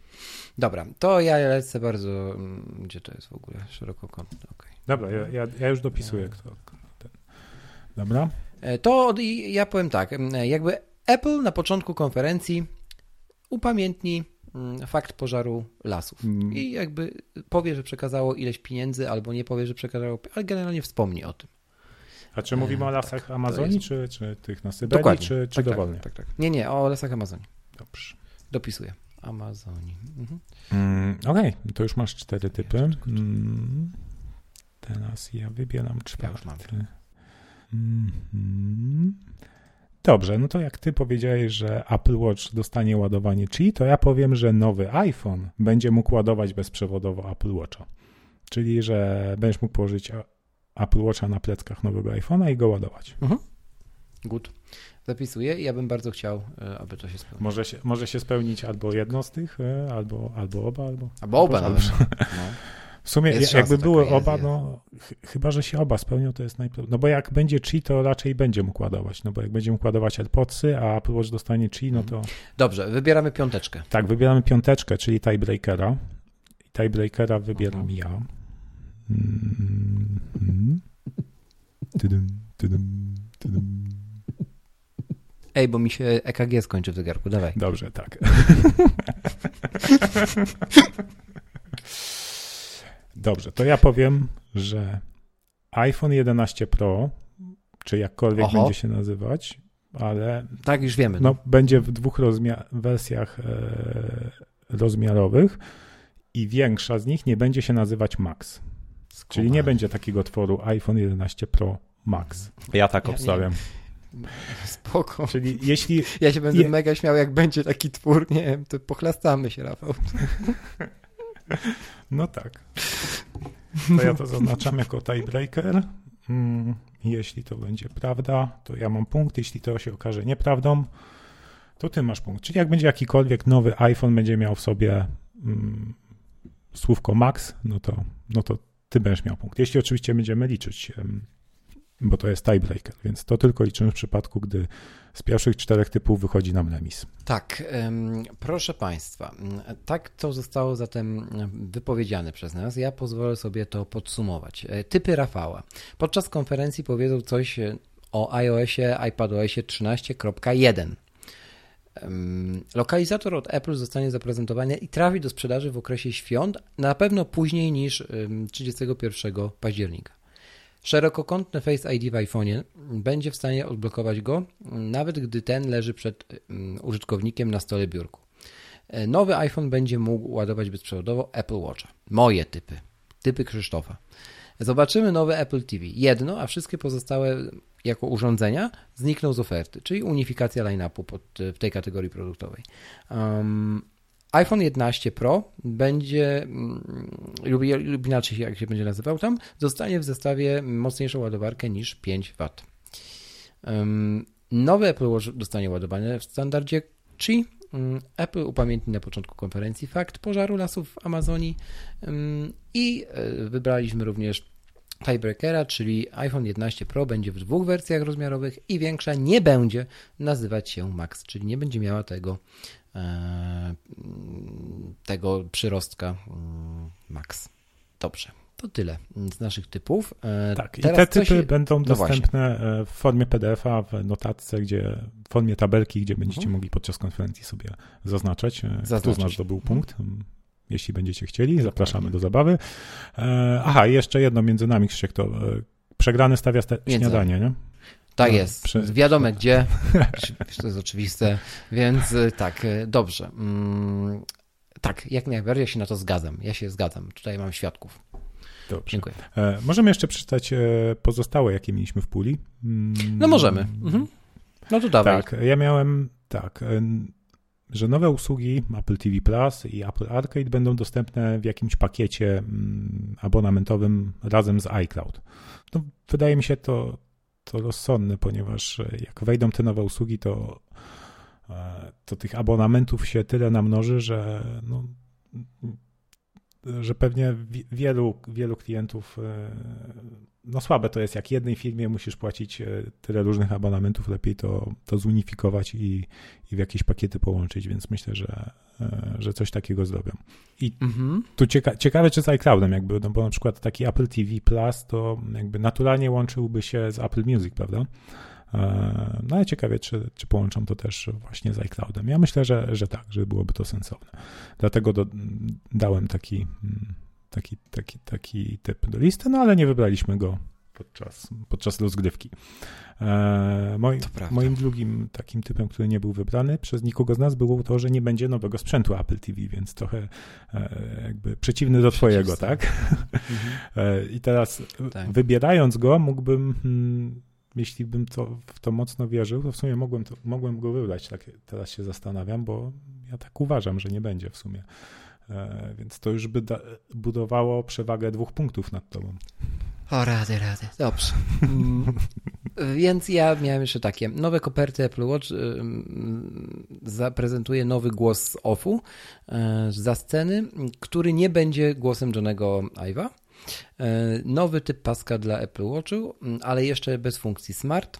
Dobra, to ja lecę bardzo. Mm, gdzie to jest w ogóle? Szerokokątne. Okay. Dobra, ja, ja, ja już dopisuję. Kto, ten. Dobra. E, to ja powiem tak. Jakby Apple na początku konferencji upamiętni mm, fakt pożaru lasów. Mm. I jakby powie, że przekazało ileś pieniędzy, albo nie powie, że przekazało, ale generalnie wspomni o tym. A czy mówimy o lasach tak, Amazonii, jest... czy, czy tych na Syberii, Dokładnie. czy, czy tak, tak dowolnie? Tak, tak. Nie, nie, o lasach Amazonii. Dobrze. Dopisuję. Amazonii. Mhm. Mm, Okej, okay. to już masz cztery typy. Mm, teraz ja wybieram czwarty. Ja już mam. Mm, Dobrze, no to jak ty powiedziałeś, że Apple Watch dostanie ładowanie Qi, to ja powiem, że nowy iPhone będzie mógł ładować bezprzewodowo Apple Watcha. Czyli, że będziesz mógł położyć Apple Watcha na pleckach nowego iPhone'a i go ładować. Mhm. Good. Zapisuję ja bym bardzo chciał, e, aby to się spełniło. Może się, może się spełnić albo jedno z tych, e, albo, albo oba, albo... Albo oba nawet. No. W sumie jest jakby były oba, jest, no ch chyba, że się oba spełnią, to jest najprawdopodobniej. No bo jak będzie Qi, to raczej będzie mógł ładować, no bo jak będzie mógł ładować AirPodsy, a Apple Watch dostanie Qi, no to... Dobrze, wybieramy piąteczkę. Tak, wybieramy piąteczkę, czyli tiebreakera. Tiebreakera wybieram Ej, bo mi się EKG skończy w zegarku, dawaj. Dobrze, tak. Dobrze, to ja powiem, że iPhone 11 Pro, czy jakkolwiek Oho. będzie się nazywać, ale. Tak, już wiemy. No, będzie w dwóch wersjach e, rozmiarowych i większa z nich nie będzie się nazywać Max. Czyli nie będzie takiego tworu iPhone 11 Pro Max. Ja tak obstawiam. Spoko. Czyli jeśli... Ja się będę je... mega śmiał, jak będzie taki twór, nie wiem, to pochlastamy się, Rafał. No tak. To ja to zaznaczam jako tiebreaker. Mm, jeśli to będzie prawda, to ja mam punkt. Jeśli to się okaże nieprawdą, to ty masz punkt. Czyli jak będzie jakikolwiek nowy iPhone będzie miał w sobie mm, słówko max, no to, no to ty będziesz miał punkt. Jeśli oczywiście będziemy liczyć, bo to jest tiebreaker, więc to tylko liczymy w przypadku, gdy z pierwszych czterech typów wychodzi nam remis. Tak, proszę Państwa, tak to zostało zatem wypowiedziane przez nas. Ja pozwolę sobie to podsumować. E, typy Rafała. Podczas konferencji powiedzą coś o iOSie, iPadOSie 13.1. Lokalizator od Apple zostanie zaprezentowany i trafi do sprzedaży w okresie świąt, na pewno później niż 31 października. Szerokokątny Face ID w iPhone'ie będzie w stanie odblokować go, nawet gdy ten leży przed użytkownikiem na stole biurku. E, nowy iPhone będzie mógł ładować bezprzewodowo Apple Watcha. Moje typy. Typy Krzysztofa. Zobaczymy nowe Apple TV. Jedno, a wszystkie pozostałe jako urządzenia znikną z oferty, czyli unifikacja line-upu w tej kategorii produktowej. Um, iPhone 11 Pro będzie, mm, lub, lub inaczej jak się będzie nazywał tam, zostanie w zestawie mocniejszą ładowarkę niż 5 W. Um, nowy Apple Watch dostanie ładowanie w standardzie Qi. Um, Apple upamiętni na początku konferencji fakt pożaru lasów w Amazonii i e, wybraliśmy również tiebreakera, czyli iPhone 11 Pro będzie w dwóch wersjach rozmiarowych i większa nie będzie nazywać się Max, czyli nie będzie miała tego, e, tego przyrostka mm, Max. Dobrze. To tyle z naszych typów. E, tak, Teraz i te typy coś... będą no dostępne właśnie. w formie PDF-a, w notatce, gdzie w formie tabelki, gdzie będziecie mhm. mogli podczas konferencji sobie zaznaczać, e, zaznaczyć. kto z nas zdobył mhm. Jeśli będziecie chcieli. Zapraszamy do zabawy. E, aha, jeszcze jedno między nami, Krzysiek to e, przegrany stawia sta- śniadanie, nie? Tak no, jest. Prze... Wiadomo gdzie. to jest oczywiste. Więc y, tak, y, dobrze. Mm, tak, jak najbardziej ja się na to zgadzam. Ja się zgadzam. Tutaj mam świadków. Dobrze. Dziękuję. E, możemy jeszcze przeczytać e, pozostałe, jakie mieliśmy w puli. Mm, no możemy. Mhm. No to dawaj. Tak, ja miałem tak, e, że nowe usługi Apple TV Plus i Apple Arcade będą dostępne w jakimś pakiecie mm, abonamentowym razem z iCloud. No, wydaje mi się to, to rozsądne, ponieważ jak wejdą te nowe usługi, to, to tych abonamentów się tyle namnoży, że no, że pewnie wielu, wielu klientów, e, no słabe to jest, jak jednej firmie musisz płacić e, tyle różnych abonamentów, lepiej to, to zunifikować i, i w jakieś pakiety połączyć, więc myślę, że, e, że coś takiego zrobią. I mhm. tu cieka ciekawe, czy z iCloudem jakby, no bo na przykład taki Apple TV Plus to jakby naturalnie łączyłby się z Apple Music, prawda? E, no ale ciekawie, czy, czy połączą to też właśnie z iCloudem. Ja myślę, że, że tak, że byłoby to sensowne. Dlatego do, dałem taki, taki, taki, taki typ do listy, no ale nie wybraliśmy go podczas, podczas rozgrywki. E, moi, moim drugim takim typem, który nie był wybrany przez nikogo z nas, było to, że nie będzie nowego sprzętu Apple TV, więc trochę e, jakby przeciwny do twojego, tak? Mhm. E, I teraz tak. wybierając go, mógłbym hmm, jeśli bym to, w to mocno wierzył, to w sumie mogłem, to, mogłem go wybrać. Tak, teraz się zastanawiam, bo ja tak uważam, że nie będzie w sumie. E, więc to już by da, budowało przewagę dwóch punktów nad tobą. O, rady, rady. Dobrze. Mm, więc ja miałem jeszcze takie. Nowe koperty Apple Watch mm, zaprezentuje nowy głos offu y, za sceny, który nie będzie głosem Johnego E, nowy typ paska dla Apple Watchu, ale jeszcze bez funkcji Smart.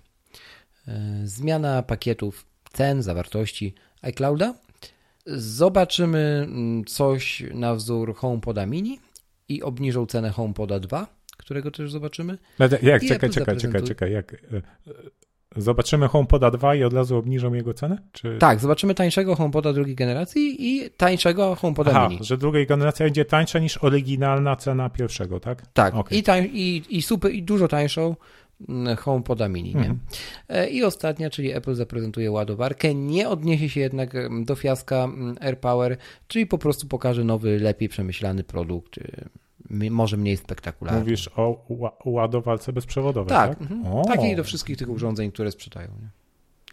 E, zmiana pakietów cen, zawartości iClouda. Zobaczymy mm, coś na wzór HomePoda Mini i obniżą cenę HomePoda 2, którego też zobaczymy. Jak? czekaj, czekaj, czekaj, czekaj. Jak, e, Zobaczymy HomePoda 2 i od razu obniżą jego cenę? Czy... Tak, zobaczymy tańszego HomePoda drugiej generacji i tańszego HomePoda Aha, mini. że drugiej generacji będzie tańsza niż oryginalna cena pierwszego, tak? Tak, okay. I, tań, i, i, super, i dużo tańszą HomePoda mini, nie? Mhm. E, I ostatnia, czyli Apple zaprezentuje ładowarkę, nie odniesie się jednak mm, do fiaska mm, AirPower, czyli po prostu pokaże nowy, lepiej przemyślany produkt może mniej spektakularny. Mówisz o ładowarce bezprzewodowej, tak? tak? Mhm. Takiej do wszystkich tych urządzeń, które sprzedają. Nie?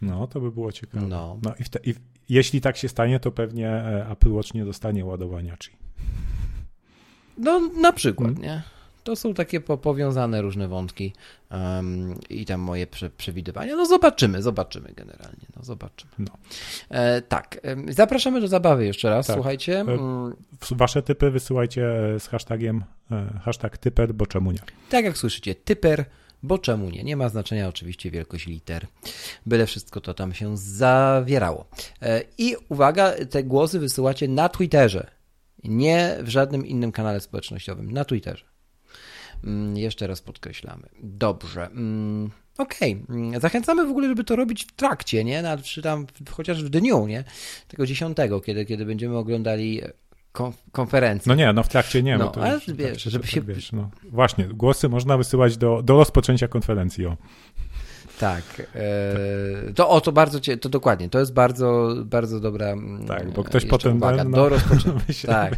No, to by było ciekawe. No. no i, te, i, jeśli tak się stanie, to pewnie e, Apple Watch nie dostanie ładowania Qi. No, na przykład, hmm. nie? To są takie powiązane różne wątki um, i tam moje prze, przewidywania. No zobaczymy, zobaczymy generalnie. No zobaczymy. No. E, tak, zapraszamy do zabawy jeszcze raz, tak. słuchajcie. E, mm. Wasze typy wysyłajcie z hashtagiem e, hashtag typer, bo czemu nie. Tak jak słyszycie, typer, bo czemu nie? Nie ma znaczenia oczywiście wielkość liter, byle wszystko to tam się zawierało. E, I uwaga, te głosy wysyłacie na Twitterze, nie w żadnym innym kanale społecznościowym, na Twitterze. Mm, jeszcze raz podkreślamy. Dobrze. Mm, okej, okay. zachęcamy w ogóle, żeby to robić w trakcie, nie? czy tam chociaż w dniu, nie? Tego dziesiątego, kiedy, kiedy będziemy oglądali konferencję. No nie, no w trakcie nie. No, to ale już, wiesz, żeby się... Wiesz, no. Właśnie, głosy można wysyłać do, do rozpoczęcia konferencji. O. Tak. E, to o, to bardzo, to dokładnie, to jest bardzo, bardzo dobra mm, Tak, bo ktoś potem... Uwaga, no, do rozpoczęcia. tak.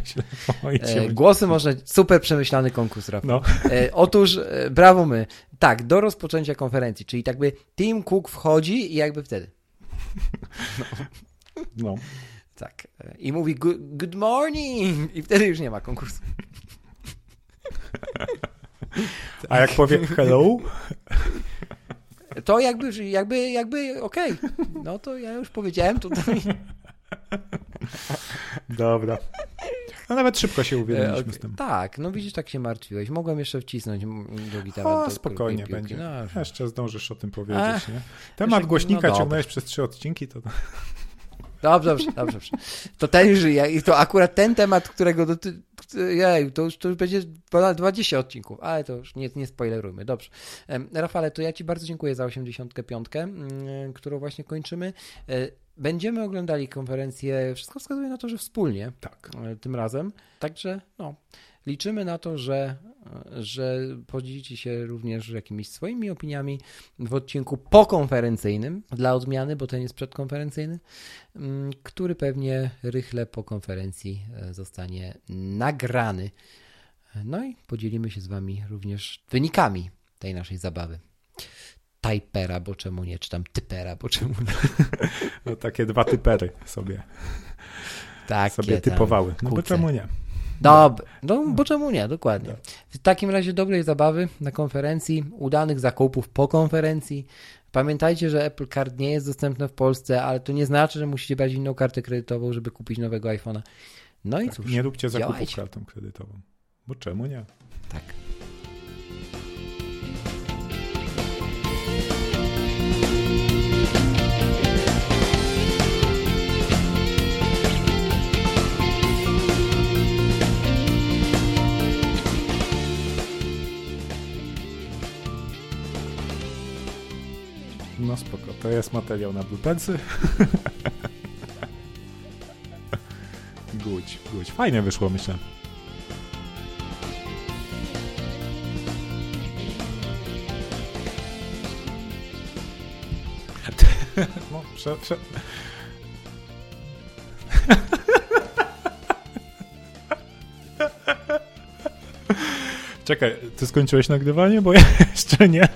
e, głosy można, super przemyślany konkurs, Rafał. No. E, otóż, e, brawo my, tak, do rozpoczęcia konferencji, czyli tak by Tim Cook wchodzi i jakby wtedy. No. no. Tak. E, I mówi good, good morning i wtedy już nie ma konkursu. A jak powie hello? To jakby, jakby, jakby okej. Okay. No to ja już powiedziałem tutaj. Dobra. No nawet szybko się uwielbiliśmy okay. z tym. Tak, no widzisz, tak się martwiłeś. Mogłem jeszcze wcisnąć drugi temat. O, spokojnie piłki. będzie. No, jeszcze zdążysz o tym powiedzieć, nie? Temat głośnika no ciągnąłeś przez trzy odcinki, to... Dobrze, dobrze, dobrze. To ten żyje i to akurat ten temat, którego doty... Jej, to już, to już będzie ponad 20 odcinków, ale to już nie, nie spoilerujmy. Dobrze. Rafale, to ja Ci bardzo dziękuję za 85, którą właśnie kończymy. E, Będziemy oglądali konferencję, wszystko wskazuje na to, że wspólnie Tak. e, tym razem. Także no, liczymy na to, że, że podzielicie się również jakimiś swoimi opiniami w odcinku pokonferencyjnym dla odmiany, bo ten jest przedkonferencyjny, mm, który pewnie rychle po konferencji e, zostanie nagrany. No i podzielimy się z Wami również wynikami tej naszej zabawy. Typera, bo czemu nie, czy tam typera, bo czemu nie. No, takie dwa typery sobie, Takie sobie typowały. No bo czemu nie? Dob, no bo czemu nie, dokładnie. W takim razie dobrej zabawy na konferencji, udanych zakupów po konferencji. Pamiętajcie, że Apple Card nie jest dostępne w Polsce, ale to nie znaczy, że musicie brać inną kartę kredytową, żeby kupić nowego iPhone'a. No i Tak, cóż, nie róbcie zakupów działajcie. kartą kredytową. Bo czemu nie? tak. No spoko, to jest materiał na bloopersy. Guć, guć. Fajnie wyszło, myślę. No, prze, prze... Czekaj, ty skończyłeś nagrywanie? Bo ja jeszcze nie.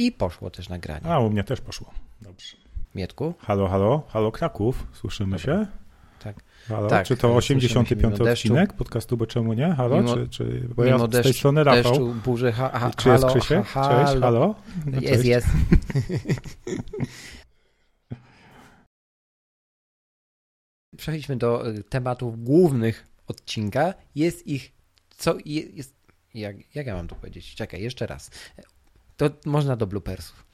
I poszło też nagranie. A, u mnie też poszło. Dobrze. Mietku? Halo, halo, halo Kraków, słyszymy się? Tak. Halo, Tak, czy to słyszymy 85 się mimo deszczu. odcinek podcastu, bo czemu nie? Halo, Mimo- czy, czy, bo ja z tej deszczu, strony Rafał. deszczu burzy, ha, ha, czy jest halo, Krzysiek? ha, Cześć, halo. No, Jest, cześć. jest. Przejdźmy do y, tematów głównych odcinka. Jest ich co je- jest jak, jak ja mam to powiedzieć? Czekaj, jeszcze raz. To można do bloopersów.